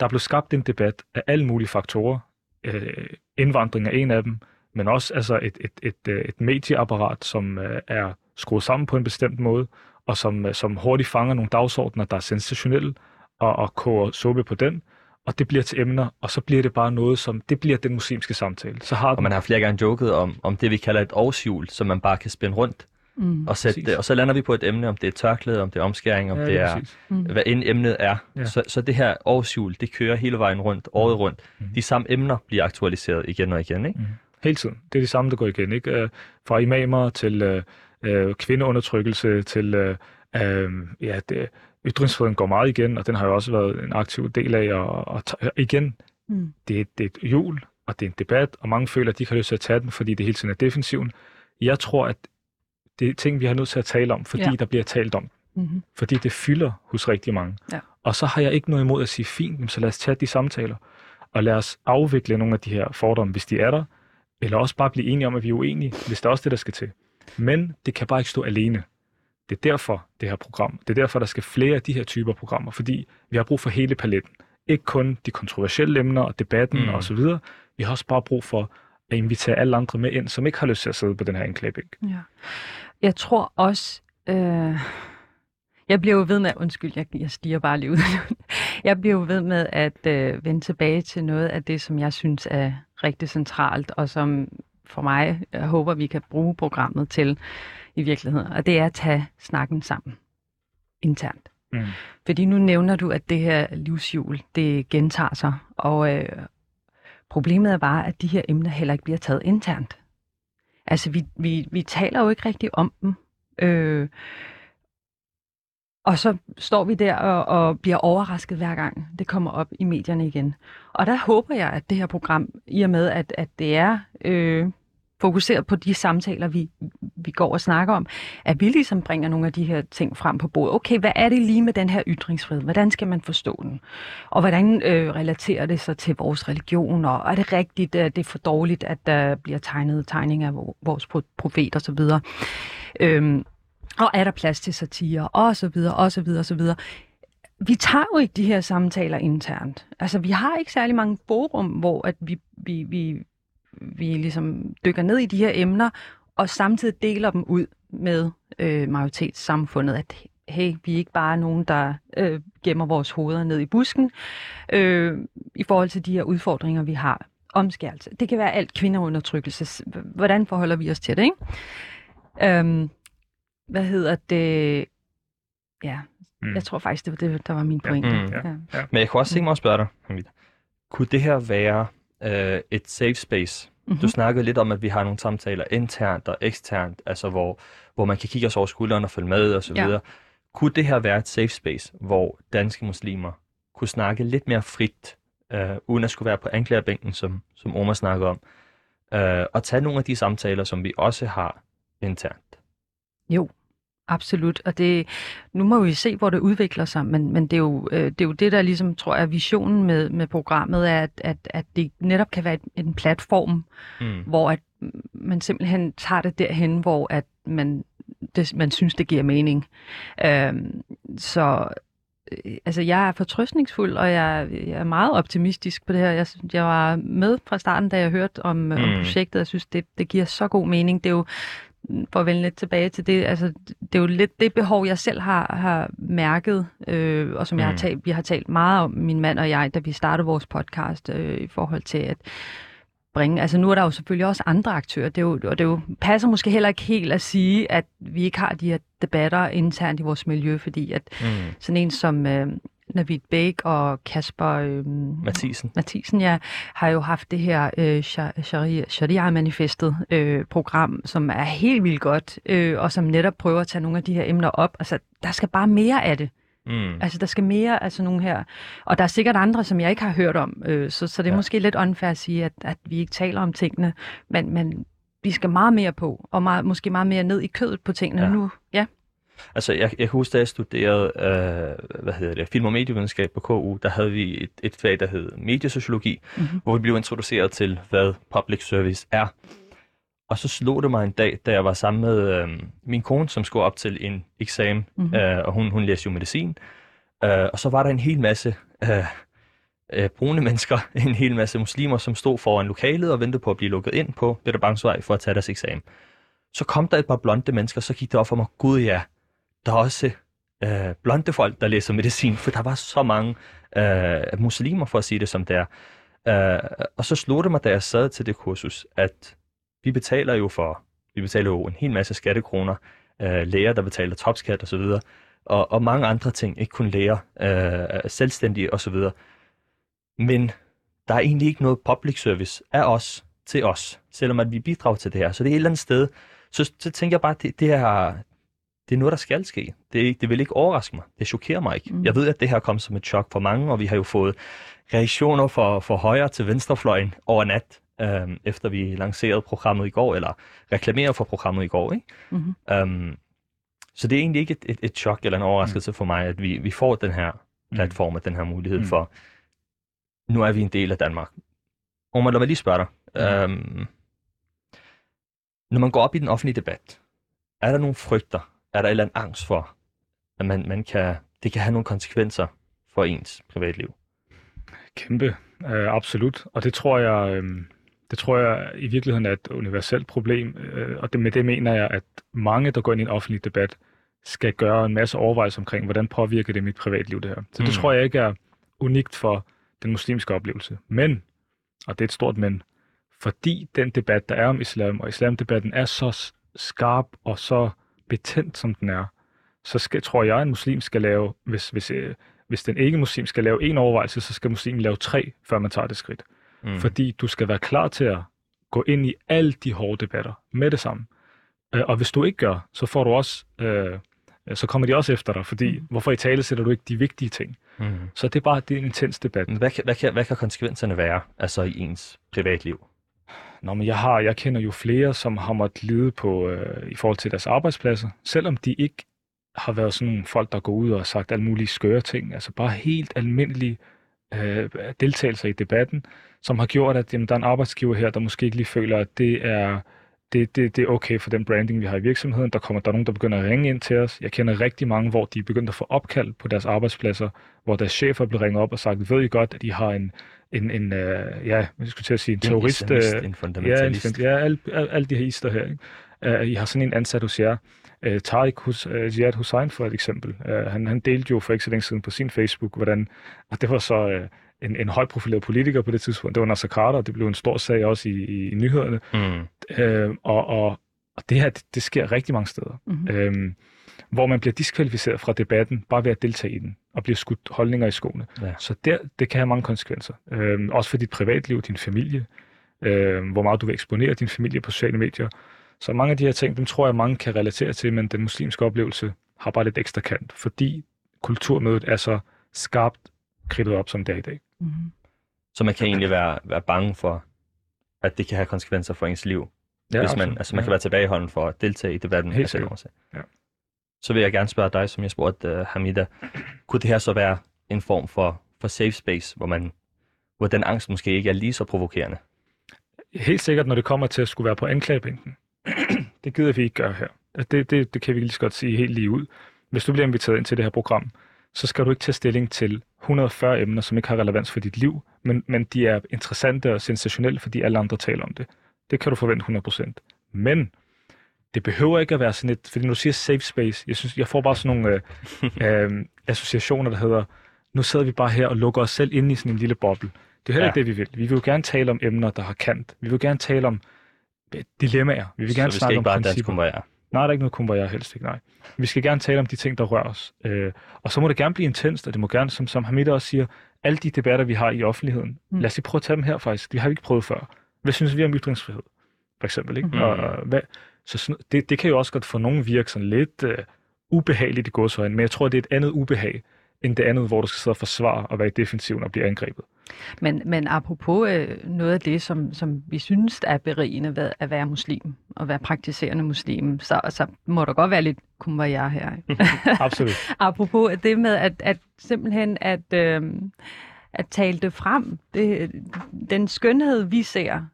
der blev skabt en debat af alle mulige faktorer. Øh, indvandring er en af dem, men også altså et, et, et, et, et medieapparat, som øh, er skruet sammen på en bestemt måde, og som, øh, som hurtigt fanger nogle dagsordner, der er sensationelle, og, og koger suppe på den, og det bliver til emner, og så bliver det bare noget, som, det bliver den muslimske samtale. Så har Og man har flere gange joket om, om det, vi kalder et årshjul, som man bare kan spænde rundt Mm. og sætte Præcis. Og så lander vi på et emne, om det er tørklæde, om det er omskæring, om Ja, det er, præcis. hvad end emnet er. Ja. Så, så det her årshjul, det kører hele vejen rundt, året rundt. Mhm. De samme emner bliver aktualiseret igen og igen, ikke? Hele tiden. Det er det samme, der går igen. Ikke? Øh, Fra imamer til øh, kvindeundertrykkelse til øh, øh, ja, det, ytringsfriheden går meget igen, og den har jo også været en aktiv del af. Og, og igen, Mm. det, er- det er et jul, og det er en debat, og mange føler, at de har lyst til at tage den, fordi det hele tiden er defensiven. Jeg tror, at det er ting, vi har nødt til at tale om, fordi Ja. der bliver talt om. Mm-hmm. Fordi det fylder hos rigtig mange. Ja. Og så har jeg ikke noget imod at sige, fint, så lad os tage de samtaler, og lad os afvikle nogle af de her fordomme, hvis de er der, eller også bare blive enige om, at vi er uenige, hvis der er også det, der skal til. Men det kan bare ikke stå alene. Det er derfor, det her program. Det er derfor, der skal flere af de her typer programmer, fordi vi har brug for hele paletten. Ikke kun de kontroversielle emner og debatten Mm. mm. osv. Vi har også bare brug for at invitere alle andre med ind, som ikke har lyst til at sidde på den her anklagebænk. Ja. Jeg tror også, øh, jeg bliver jo ved med, undskyld, jeg, jeg stiger bare lige ud. jeg bliver jo ved med at øh, vende tilbage til noget af det, som jeg synes er rigtig centralt, og som for mig, jeg håber, vi kan bruge programmet til i virkeligheden, og det er at tage snakken sammen internt. Mm. Fordi nu nævner du, at det her livshjul, det gentager sig, og øh, problemet er bare, at de her emner heller ikke bliver taget internt. Altså, vi, vi, vi taler jo ikke rigtig om dem. Øh, og så står vi der og, og bliver overrasket hver gang det kommer op i medierne igen. Og der håber jeg, at det her program, i og med at, at det er øh, fokuseret på de samtaler, vi, vi går og snakker om, at vi ligesom bringer nogle af de her ting frem på bordet. Okay, hvad er det lige med den her ytringsfrihed? Hvordan skal man forstå den? Og hvordan øh, relaterer det sig til vores religion? Og er det rigtigt, at det er for dårligt, at der bliver tegnet tegninger af vores profet osv.? Øhm, og er der plads til satire? Og så videre, og så videre, og så videre. Vi tager jo ikke de her samtaler internt. Altså, vi har ikke særlig mange forum, hvor at vi, vi, vi, vi ligesom dykker ned i de her emner, og samtidig deler dem ud med øh, majoritetssamfundet, at hey, vi er ikke bare nogen, der øh, gemmer vores hoveder ned i busken øh, i forhold til de her udfordringer, vi har. omskærelse. Det kan være alt kvinderundertrykkelse. Hvordan forholder vi os til det, ikke? Øhm, hvad hedder det? Ja, mm. jeg tror faktisk, det var det, der var min pointe. Ja. Mm. Ja. Ja. Men jeg kunne også tænke mig at spørge dig. Kunne det her være øh, et safe space? Mm-hmm. Du snakkede lidt om, at vi har nogle samtaler internt og eksternt, altså hvor, hvor man kan kigge os over skulderen og følge med osv. Ja. Kunne det her være et safe space, hvor danske muslimer kunne snakke lidt mere frit, øh, uden at skulle være på anklagerbænken, som, som Omar snakker om, øh, og tage nogle af de samtaler, som vi også har internt? Jo, Absolut, og det, nu må vi se, hvor det udvikler sig, men, men det, er jo, øh, det er jo det, der ligesom, tror jeg, er visionen med, med programmet, er, at, at, at det netop kan være en platform, mm. hvor at man simpelthen tager det derhen, hvor at man, det, man synes, det giver mening. Øhm, så øh, altså, jeg er fortrøstningsfuld, og jeg, jeg er meget optimistisk på det her. Jeg, jeg var med fra starten, da jeg hørte om, mm. om projektet, og jeg synes, det, det giver så god mening. Det er jo for at vende lidt tilbage til det, altså, det er jo lidt det behov, jeg selv har, har mærket, øh, og som mm. jeg har mm. talt, vi har talt meget om, min mand og jeg, da vi startede vores podcast, øh, i forhold til at bringe, altså nu er der jo selvfølgelig også andre aktører, det er jo, og det jo, passer måske heller ikke helt at sige, at vi ikke har de her debatter internt i vores miljø, fordi at mm. sådan en som øh, Navid Bæk og Kasper øh, Mathisen. Mathisen ja, har jo haft det her øh, Sharia-manifestet øh, program, som er helt vildt godt, øh, og som netop prøver at tage nogle af de her emner op. Altså, der skal bare mere af det. Mm. Altså, der skal mere, altså nogle her... Og der er sikkert andre, som jeg ikke har hørt om, øh, så, så det er ja. måske lidt unfair at sige, at, at vi ikke taler om tingene, men, men vi skal meget mere på, og meget, måske meget mere ned i kødet på tingene ja. nu. Ja. Altså, jeg, jeg kan huske, da jeg studerede øh, hvad hedder det, film- og medievidenskab på KU, der havde vi et, et fag, der hed mediesociologi, mm-hmm. hvor vi blev introduceret til, hvad public service er. Og så slog det mig en dag, da jeg var sammen med øh, min kone, som skulle op til en eksamen, mm-hmm. øh, og hun, hun læste jo medicin. Øh, og så var der en hel masse øh, øh, brune mennesker, en hel masse muslimer, som stod foran lokalet og ventede på at blive lukket ind på Peter Bangsvej for at tage deres eksamen. Så kom der et par blonde mennesker, så gik det op for mig, gud ja, der er også øh, blonde folk, der læser medicin, for der var så mange øh, muslimer, for at sige det som det er. Øh, og så slog det mig, da jeg sad til det kursus, at vi betaler jo for, vi betaler jo en hel masse skattekroner, øh, læger, der betaler topskat osv., og, og mange andre ting, ikke kun læger, øh, selvstændige osv. Men der er egentlig ikke noget public service af os til os, selvom at vi bidrager til det her. Så det er et eller andet sted, så, så tænker jeg bare, at det, det, er, det er noget, der skal ske. Det, det vil ikke overraske mig. Det chokerer mig ikke. Mm. Jeg ved, at det her kom som et chok for mange, og vi har jo fået reaktioner for, for højre til venstrefløjen over nat, øhm, efter vi lancerede programmet i går, eller reklamerede for programmet i går. Ikke? Mm-hmm. Øhm, så det er egentlig ikke et, et, et chok eller en overraskelse mm. for mig, at vi, vi får den her mm. platform og den her mulighed mm. for, nu er vi en del af Danmark. Og lad mig lige spørge dig. Mm. Øhm, når man går op i den offentlige debat, er der nogle frygter, er der en eller anden angst for, at man, man kan, det kan have nogle konsekvenser for ens privatliv? Kæmpe, øh, absolut. Og det tror jeg, øh, det tror jeg i virkeligheden er et universelt problem. Øh, og det, med det mener jeg, at mange, der går ind i en offentlig debat, skal gøre en masse overvejelser omkring, hvordan påvirker det mit privatliv, det her. Så det mm. tror jeg ikke er unikt for den muslimske oplevelse. Men, og det er et stort men, fordi den debat, der er om islam, og islamdebatten er så skarp og så betændt, som den er, så skal, tror jeg, at en muslim skal lave, hvis, hvis, øh, hvis den ikke-muslim skal lave en overvejelse, så skal muslimen lave tre, før man tager det skridt. Mm. Fordi du skal være klar til at gå ind i alle de hårde debatter med det samme. Øh, og hvis du ikke gør, så får du også, øh, så kommer de også efter dig, fordi mm. hvorfor i tale sætter du ikke de vigtige ting? Mm. Så det er bare det er en intens debat. Hvad kan, hvad, kan, hvad kan konsekvenserne være altså i ens privatliv? Nå, men jeg, har, jeg kender jo flere, som har måttet lide på, øh, i forhold til deres arbejdspladser, selvom de ikke har været sådan nogle folk, der går ud og har sagt alle mulige skøre ting, altså bare helt almindelige øh, deltagelser i debatten, som har gjort, at jamen, der er en arbejdsgiver her, der måske ikke lige føler, at det er, det, det, det er okay for den branding, vi har i virksomheden. Der kommer der er nogen, der begynder at ringe ind til os. Jeg kender rigtig mange, hvor de er begyndt at få opkald på deres arbejdspladser, hvor deres chefer bliver ringet op og sagt, ved I godt, at I har en, en, en uh, ja, jeg skulle til at sige, en terrorist. En, islamist, en fundamentalist. Ja, alle al, al de her ister her. Ikke? Uh, I har sådan en ansat hos jer. Uh, Tariq Hus, uh, Ziad Hussein for et eksempel. Uh, han, han delte jo for ikke så længe siden på sin Facebook, hvordan, og det var så uh, en, en højprofileret politiker på det tidspunkt. Det var Nasser Carter, det blev en stor sag også i, i, i nyhederne. Mm. Øh, og, og, og det her, det, det sker rigtig mange steder. Mhm. Øhm, hvor man bliver diskvalificeret fra debatten, bare ved at deltage i den, og bliver skudt holdninger i skoene. Ja. Så der, det kan have mange konsekvenser. Øhm, også for dit privatliv, din familie, øhm, hvor meget du vil eksponere din familie på sociale medier. Så mange af de her ting, dem tror jeg, mange kan relatere til, men den muslimske oplevelse har bare lidt ekstra kant, fordi kulturmødet er så skarpt kridtet op, som det er i dag. Mhm. Så man kan egentlig være, være bange for, at det kan have konsekvenser for ens liv. Ja, hvis man, absolut. altså man kan være tilbageholden for at deltage i debatten. Helt sikkert. Ja. Så vil jeg gerne spørge dig, som jeg spurgte uh, Hamida, kunne det her så være en form for, for safe space, hvor, man, hvor den angst måske ikke er lige så provokerende? Helt sikkert, når det kommer til at skulle være på anklagebænken. det gider vi ikke gøre her. Det, det, det kan vi lige så godt sige helt lige ud. Hvis du bliver inviteret ind til det her program, så skal du ikke tage stilling til 140 emner, som ikke har relevans for dit liv, men, men de er interessante og sensationelle, fordi alle andre taler om det. Det kan du forvente 100%. Men det behøver ikke at være sådan et, fordi når du siger safe space, jeg, synes, jeg får bare sådan nogle øh, øh, associationer, der hedder, nu sidder vi bare her og lukker os selv ind i sådan en lille boble. Det er heller Ja. ikke det, vi vil. Vi vil jo gerne tale om emner, der har kant. Vi vil gerne tale om øh, dilemmaer. Vi vil så gerne vi skal snakke ikke om bare principper. Nej, der er ikke noget kumbaya helst ikke, nej. Vi skal gerne tale om de ting, der rører os. Øh, og så må det gerne blive intenst, og det må gerne, som, som Hamida også siger, alle de debatter, vi har i offentligheden, Mm. lad os lige prøve at tage dem her faktisk. Det har vi ikke prøvet før. Hvad synes vi om ytringsfrihed? For eksempel, ikke? Mm. Og, og hvad, så det, det kan jo også godt for nogen virke sådan lidt øh, ubehageligt i godsøjne, men jeg tror, det er et andet ubehag, end det andet, hvor du skal sidde og forsvare og være i defensiven og blive angrebet. Men, men apropos øh, noget af det, som, som vi synes er berigende ved at være muslim og være praktiserende muslim, så, så må der godt være lidt kumbaya her. ikke? Absolut. apropos det med at, at simpelthen at, øh, at tale det frem, det, den skønhed, vi ser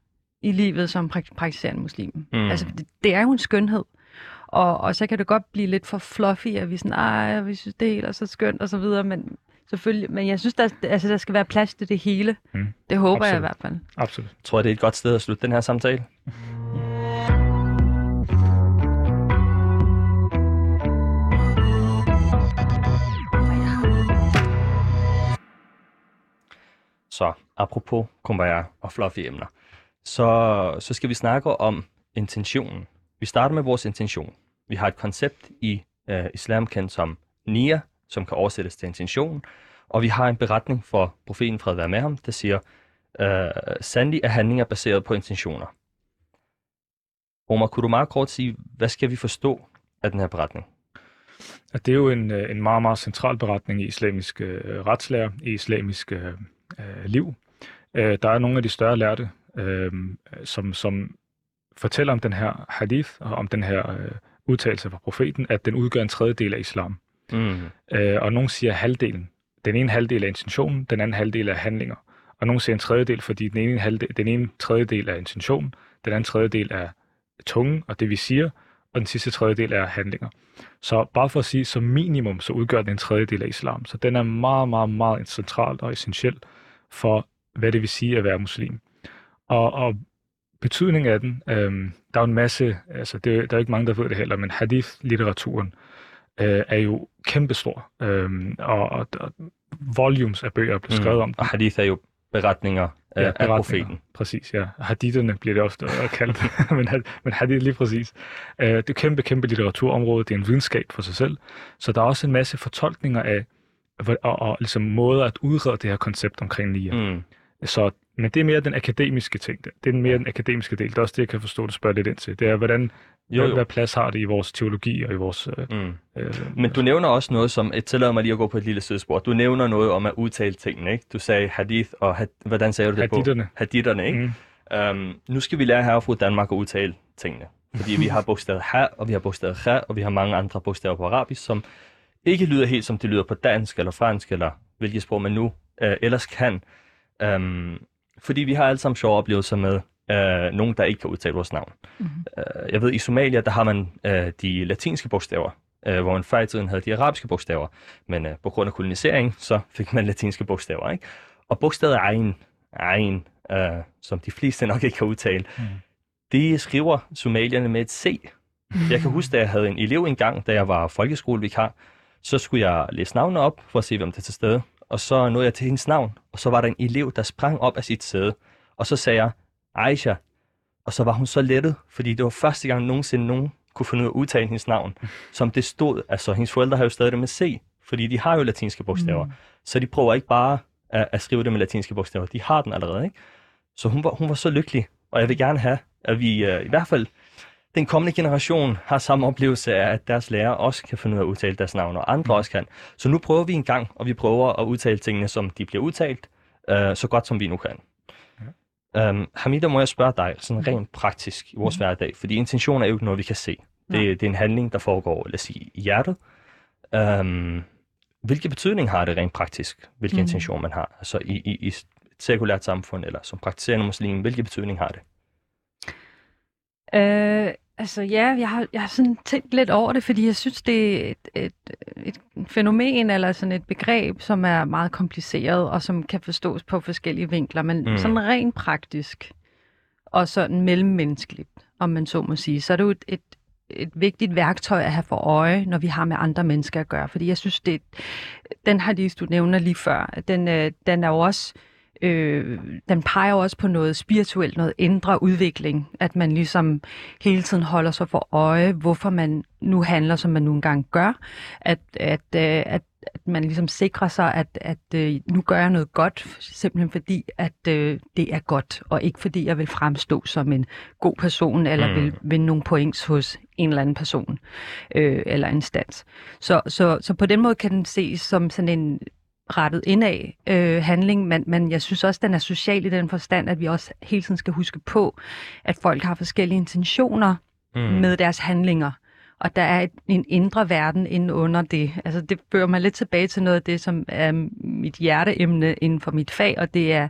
i livet som prak- praktiserende muslim. Mm. Altså, det, det er jo en skønhed. Og, og så kan det godt blive lidt for fluffy, at vi er sådan, ej, vi synes, det er helt så skønt og så videre, men selvfølgelig, men jeg synes, der, altså, der skal være plads til det hele. Mm. Det håber jeg i Absolut. hvert fald. Absolut. Tror jeg, det er et godt sted at slutte den her samtale? Så apropos kumbaya og fluffy emner, så, så skal vi snakke om intentionen. Vi starter med vores intention. Vi har et koncept i øh, islam kendt som nia, som kan oversættes til intention, og vi har en beretning for profeten fred være med ham, der siger, øh, sandelig er handlinger baseret på intentioner. Omar, kunne du meget kort sige, hvad skal vi forstå af den her beretning? at det er jo en, øh, en meget, meget central beretning i islamisk øh, retslære, i islamisk øh, øh liv. Øh, der er nogle af de større lærte, øh, som, som fortæller om den her hadith, og om den her øh, udtalelse fra profeten, at den udgør en tredjedel af islam. Mm. Øh, og nogen siger halvdelen. Den ene halvdel er intentionen, den anden halvdel er handlinger. Og nogen siger en tredjedel, fordi den ene, halvdel, den ene tredjedel er intention, den anden tredjedel er tungen og det vi siger, og den sidste tredjedel er handlinger. Så bare for at sige, som minimum, så udgør den en tredjedel af islam. Så den er meget, meget, meget central og essentiel for, hvad det vil sige at være muslim. Og, og betydningen af den, øhm, der er jo en masse, altså det, der er ikke mange, der ved det heller, men hadith-litteraturen øh, er jo kæmpestor, øhm, og, og, og volumes af bøger er blevet skrevet om den. Og hadith er jo beretninger øh, Ja, af beretninger. profeten. Præcis, ja. Haditherne bliver det ofte øh, kaldt, men, men hadith lige præcis. Øh, det er kæmpe, kæmpe litteraturområde, det er en videnskab for sig selv, så der er også en masse fortolkninger af, hvor- og, og ligesom måder at udrede det her koncept omkring nia. Mm. Så, men det er mere den akademiske ting. Det er mere den akademiske del. Det er også det, jeg kan forstå, du spørger lidt ind til. Det er, hvordan, Jo, jo. hvad plads har det i vores teologi og i vores... Øh, Mm. øh, Men du nævner også noget som, et tillader mig lige at gå på et lille sidespor. Du nævner noget om at udtale tingene, ikke? Du sagde hadith, og had, hvordan sagde du det Haditherne. på? Haditherne. ikke? Mm. Um, nu skal vi lære her fra Danmark at udtale tingene. Fordi vi har bogstavet ha, og vi har bogstavet kha, og vi har mange andre bogstaver på arabisk, som ikke lyder helt som det lyder på dansk eller fransk, eller hvilket sprog man nu uh, ellers kan. Um, fordi vi har alle sammen sjove oplevelser med uh, nogen, der ikke kan udtale vores navn. Mhm. Uh, jeg ved, i Somalia, der har man uh, de latinske bogstaver, uh, hvor man før i tiden havde de arabiske bogstaver. Men uh, på grund af kolonisering, så fik man latinske bogstaver. Ikke? Og bogstavet Ain, Ain uh, som de fleste nok ikke kan udtale, Mm. det skriver somalierne med et C. Jeg kan huske, da jeg havde en elev engang, da jeg var folkeskolevikar, så skulle jeg læse navnene op for at se, hvem der er til stede. Og så nåede jeg til hendes navn, og så var der en elev, der sprang op af sit sæde, og så sagde jeg, Aisha, og så var hun så lettet, fordi det var første gang nogensinde nogen kunne finde ud af at udtale hendes navn, som det stod, altså hendes forældre har jo stadig det med C, fordi de har jo latinske bogstaver, mm. så de prøver ikke bare at, at skrive det med latinske bogstaver, de har den allerede, ikke? Så hun var, hun var så lykkelig, og jeg vil gerne have, at vi uh, i hvert fald den kommende generation har samme oplevelse af, at deres lærer også kan finde ud af at udtale deres navn, og andre mm. også kan. Så nu prøver vi en gang, og vi prøver at udtale tingene, som de bliver udtalt, uh, så godt som vi nu kan. Ja. Um, Hamida, må jeg spørge dig, sådan mm. rent praktisk i vores mm. hverdag, fordi intention er jo ikke noget, vi kan se. Det, ja. det er en handling, der foregår, lad os sige, i hjertet. Um, hvilke betydning har det rent praktisk, hvilken mm. intention man har? Altså i, i, i et sekulært samfund, eller som praktiserende muslim, hvilke betydning har det? Øh, altså ja, jeg har, jeg har sådan tænkt lidt over det, fordi jeg synes, det er et, et, et fænomen eller sådan et begreb, som er meget kompliceret og som kan forstås på forskellige vinkler, men mm. sådan rent praktisk og sådan mellemmenneskeligt, om man så må sige, så er det jo et, et, et vigtigt værktøj at have for øje, når vi har med andre mennesker at gøre. Fordi jeg synes, det, den har lige, du nævner lige før, den, øh, den er jo også øh, den peger også på noget spirituelt, noget indre udvikling, at man ligesom hele tiden holder sig for øje, hvorfor man nu handler, som man nu engang gør, at, at, øh, at, at man ligesom sikrer sig, at, at øh, nu gør jeg noget godt, simpelthen fordi, at øh, det er godt, og ikke fordi jeg vil fremstå som en god person, eller mm. vil vinde nogle points hos en eller anden person, øh, eller instans. Så, så, så på den måde kan den ses som sådan en rettet indad øh, handling, men, men jeg synes også, den er social i den forstand, at vi også hele tiden skal huske på, at folk har forskellige intentioner mm. med deres handlinger. Og der er et, en indre verden inden under det. Altså det fører mig lidt tilbage til noget af det, som er mit hjerteemne inden for mit fag, og det er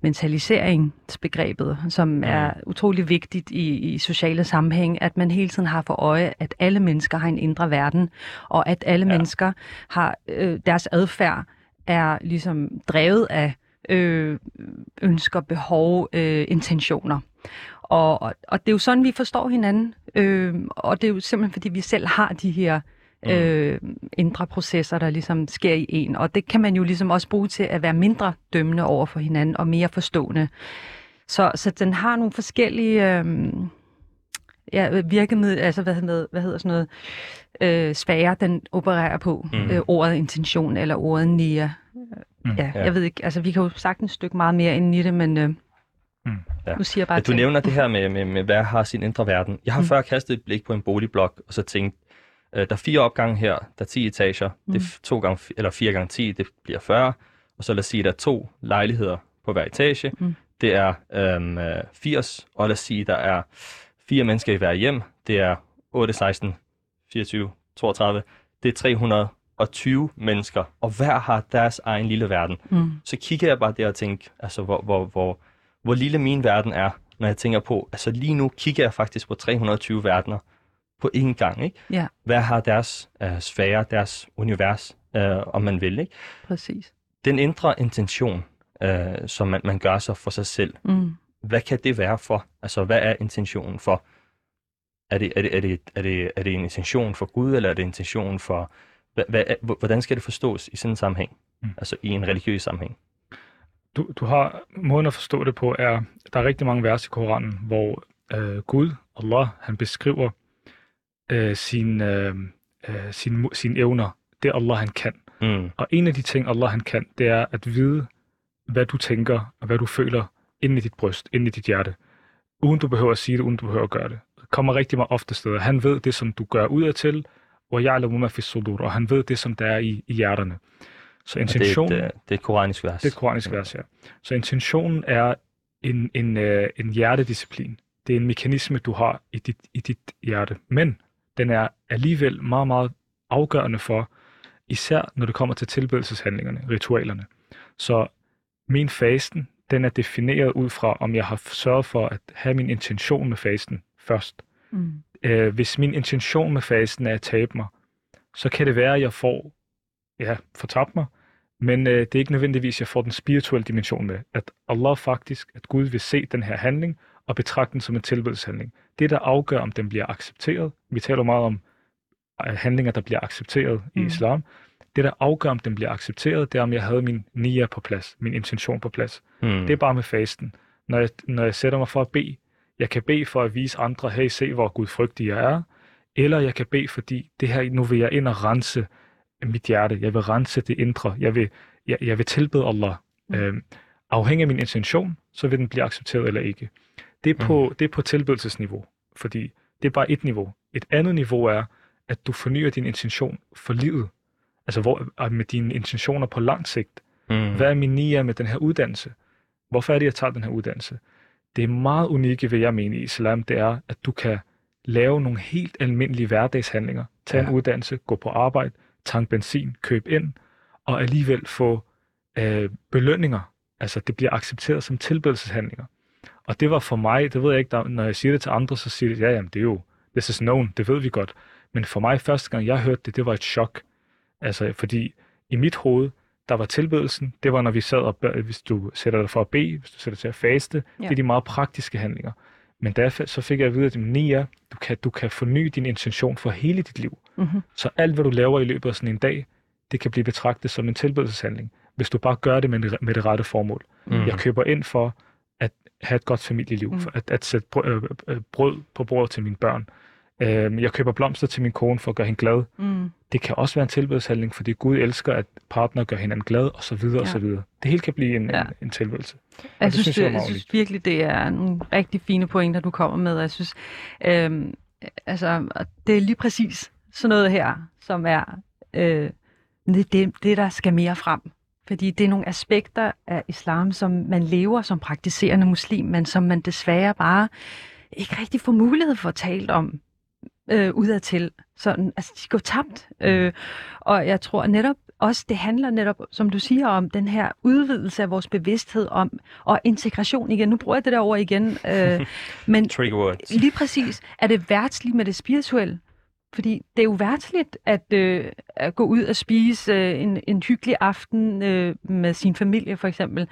mentaliseringsbegrebet, som mm. er utrolig vigtigt i, i sociale sammenhæng, at man hele tiden har for øje, at alle mennesker har en indre verden, og at alle ja. mennesker har øh, deres adfærd er ligesom drevet af øh, ønsker, behov, øh, intentioner. Og, og, og det er jo sådan, vi forstår hinanden. Øh, og det er jo simpelthen, fordi vi selv har de her mm. øh, indre processer, der ligesom sker i en. Og det kan man jo ligesom også bruge til at være mindre dømmende over for hinanden og mere forstående. Så, så den har nogle forskellige øh, ja, virkemiddel, altså hvad hedder, hvad hedder sådan noget, øh, sfære, den opererer på. Mm. Øh, ordet intention eller ordet nia. Mm. Ja, ja, jeg ved ikke, altså vi kan jo sagtens stykke meget mere ind i det, men øh, mm. ja. nu siger jeg bare ja, Du ting. nævner det her med, med, med, hvad har sin indre verden. Jeg har mm. før kastet et blik på en boligblok, og så tænkt, øh, der er fire opgange her, der er 10 etager, mm. det er to gange, eller 4 gange 10, det bliver 40, og så lad os sige, der er to lejligheder på hver etage, mm. det er øhm, 80, og lad os sige, der er fire mennesker i hver hjem, det er 8, 16, 24, 32, det er 320 mennesker, og hver har deres egen lille verden. Mm. Så kigger jeg bare der og tænker, altså hvor, hvor, hvor, hvor lille min verden er, når jeg tænker på, altså lige nu kigger jeg faktisk på 320 verdener på én gang, ikke? Ja. Hver har deres uh, sfære, deres univers, uh, om man vil, ikke? Præcis. Den indre intention, uh, som man, man gør sig for sig selv, mm. Hvad kan det være for? Altså, hvad er intentionen for? Er det, er det, er det, er det, er det en intention for Gud, eller er det en intention for... Hvad, hvad, hvordan skal det forstås i sådan en sammenhæng? Mm. Altså i en religiøs sammenhæng? Du, du har... Måden at forstå det på er... Der er rigtig mange vers i Koranen, hvor øh, Gud, Allah, han beskriver øh, sin, øh, øh, sin, sin evner. Det Allah, han kan. Mm. Og en af de ting, Allah, han kan, det er at vide, hvad du tænker, og hvad du føler inde i dit bryst, inde i dit hjerte. Uden du behøver at sige det, uden du behøver at gøre det kommer rigtig meget ofte steder. Han ved det, som du gør ud til, og jeg ma fi sudur, og han ved det, som der er i, i hjerterne. Så intentionen... Det, det, det er et koranisk vers. Det er et koranisk vers, ja. Så intentionen er en, en, uh, en hjertedisciplin. Det er en mekanisme, du har i dit, i dit hjerte. Men den er alligevel meget, meget afgørende for, især når det kommer til tilbedelseshandlingerne, ritualerne. Så min fasten, den er defineret ud fra, om jeg har sørget for at have min intention med fasten først. Mm. Øh, hvis min intention med fasten er at tabe mig, så kan det være, at jeg får, ja, fortabt mig, men øh, det er ikke nødvendigvis, at jeg får den spirituelle dimension med. At Allah faktisk, at Gud vil se den her handling og betragte den som en tilbedelseshandling. Det, der afgør, om den bliver accepteret, vi taler meget om øh, handlinger, der bliver accepteret mm. i islam, Det, der afgør, om den bliver accepteret, det er, om jeg havde min nia på plads, min intention på plads. Mm. Det er bare med fasten. Når jeg, når jeg sætter mig for at bede, jeg kan bede for at vise andre, hey, se hvor gudfrygtig jeg er, eller jeg kan bede, fordi det her, nu vil jeg ind og rense mit hjerte, jeg vil rense det indre, jeg vil, jeg, jeg vil tilbede Allah. Mm. Øhm, afhængig af min intention, så vil den blive accepteret eller ikke. Det er på, mm. det er på tilbedelsesniveau, fordi det er bare et niveau. Et andet niveau er, at du fornyer din intention for livet. Altså hvor, med dine intentioner på lang sigt. Mm. Hvad er min nia med den her uddannelse? Hvorfor er det, jeg tager den her uddannelse? Det er meget unikke ved, jeg mener i islam, det er, at du kan lave nogle helt almindelige hverdagshandlinger. Tag ja. en uddannelse, gå på arbejde, tank benzin, køb ind, og alligevel få øh, belønninger. Altså, det bliver accepteret som tilbedelseshandlinger. Og det var for mig, det ved jeg ikke, der, når jeg siger det til andre, så siger de, ja, jamen, det er jo, this is known, det ved vi godt. Men for mig, første gang jeg hørte det, det var et chok. Altså, fordi i mit hoved, der var tilbedelsen, det var, når vi sad og, hvis du sætter dig for at bede, hvis du sætter dig til at faste, ja. det er de meget praktiske handlinger. Men der, så fik jeg at vide, at Nia, du kan, du kan forny din intention for hele dit liv. Mm-hmm. Så alt, hvad du laver i løbet af sådan en dag, det kan blive betragtet som en tilbedelseshandling, hvis du bare gør det med, med det rette formål. Mm. Jeg køber ind for at have et godt familieliv, mm. for at, at sætte brød, øh, øh, brød på bordet til mine børn. Øh, jeg køber blomster til min kone for at gøre hende glad. Mm. Det kan også være en tilbedelseshandling, fordi Gud elsker, at partner gør hinanden glad, og så videre, ja. og så videre. Det hele kan blive en, ja. en, en tilbedelse. Jeg, det synes, synes, jeg, jeg synes virkelig, det er nogle rigtig fine pointer, du kommer med. Jeg synes, øh, altså, det er lige præcis sådan noget her, som er øh, det, det, det, der skal mere frem. Fordi det er nogle aspekter af islam, som man lever som praktiserende muslim, men som man desværre bare ikke rigtig får mulighed for at tale om øh, udadtil. Sådan, altså, de går tabt. Øh, og jeg tror netop også, det handler netop, som du siger, om den her udvidelse af vores bevidsthed om, og integration igen. Nu bruger jeg det der ord igen. Øh, men lige præcis, er det værtsligt med det spirituelle? Fordi det er jo værtsligt at, øh, at gå ud og spise øh, en, en hyggelig aften øh, med sin familie for eksempel.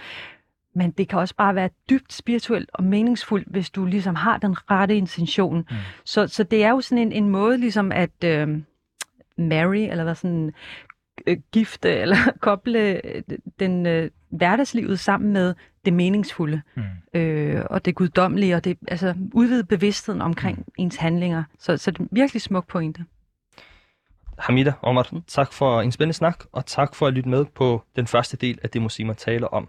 Men det kan også bare være dybt spirituelt og meningsfuldt, hvis du ligesom har den rette intention. Mm. Så, så det er jo sådan en, en måde ligesom at øh, marry, eller hvad sådan, øh, gifte, eller koble øh, den øh, hverdagslivet sammen med det meningsfulde, mm. øh, og det guddommelige, og det altså udvide bevidstheden omkring mm. ens handlinger. Så, så det er virkelig smuk pointe. Hamida, Omar, tak for en spændende snak, og tak for at lytte med på den første del af det, muslimer taler om.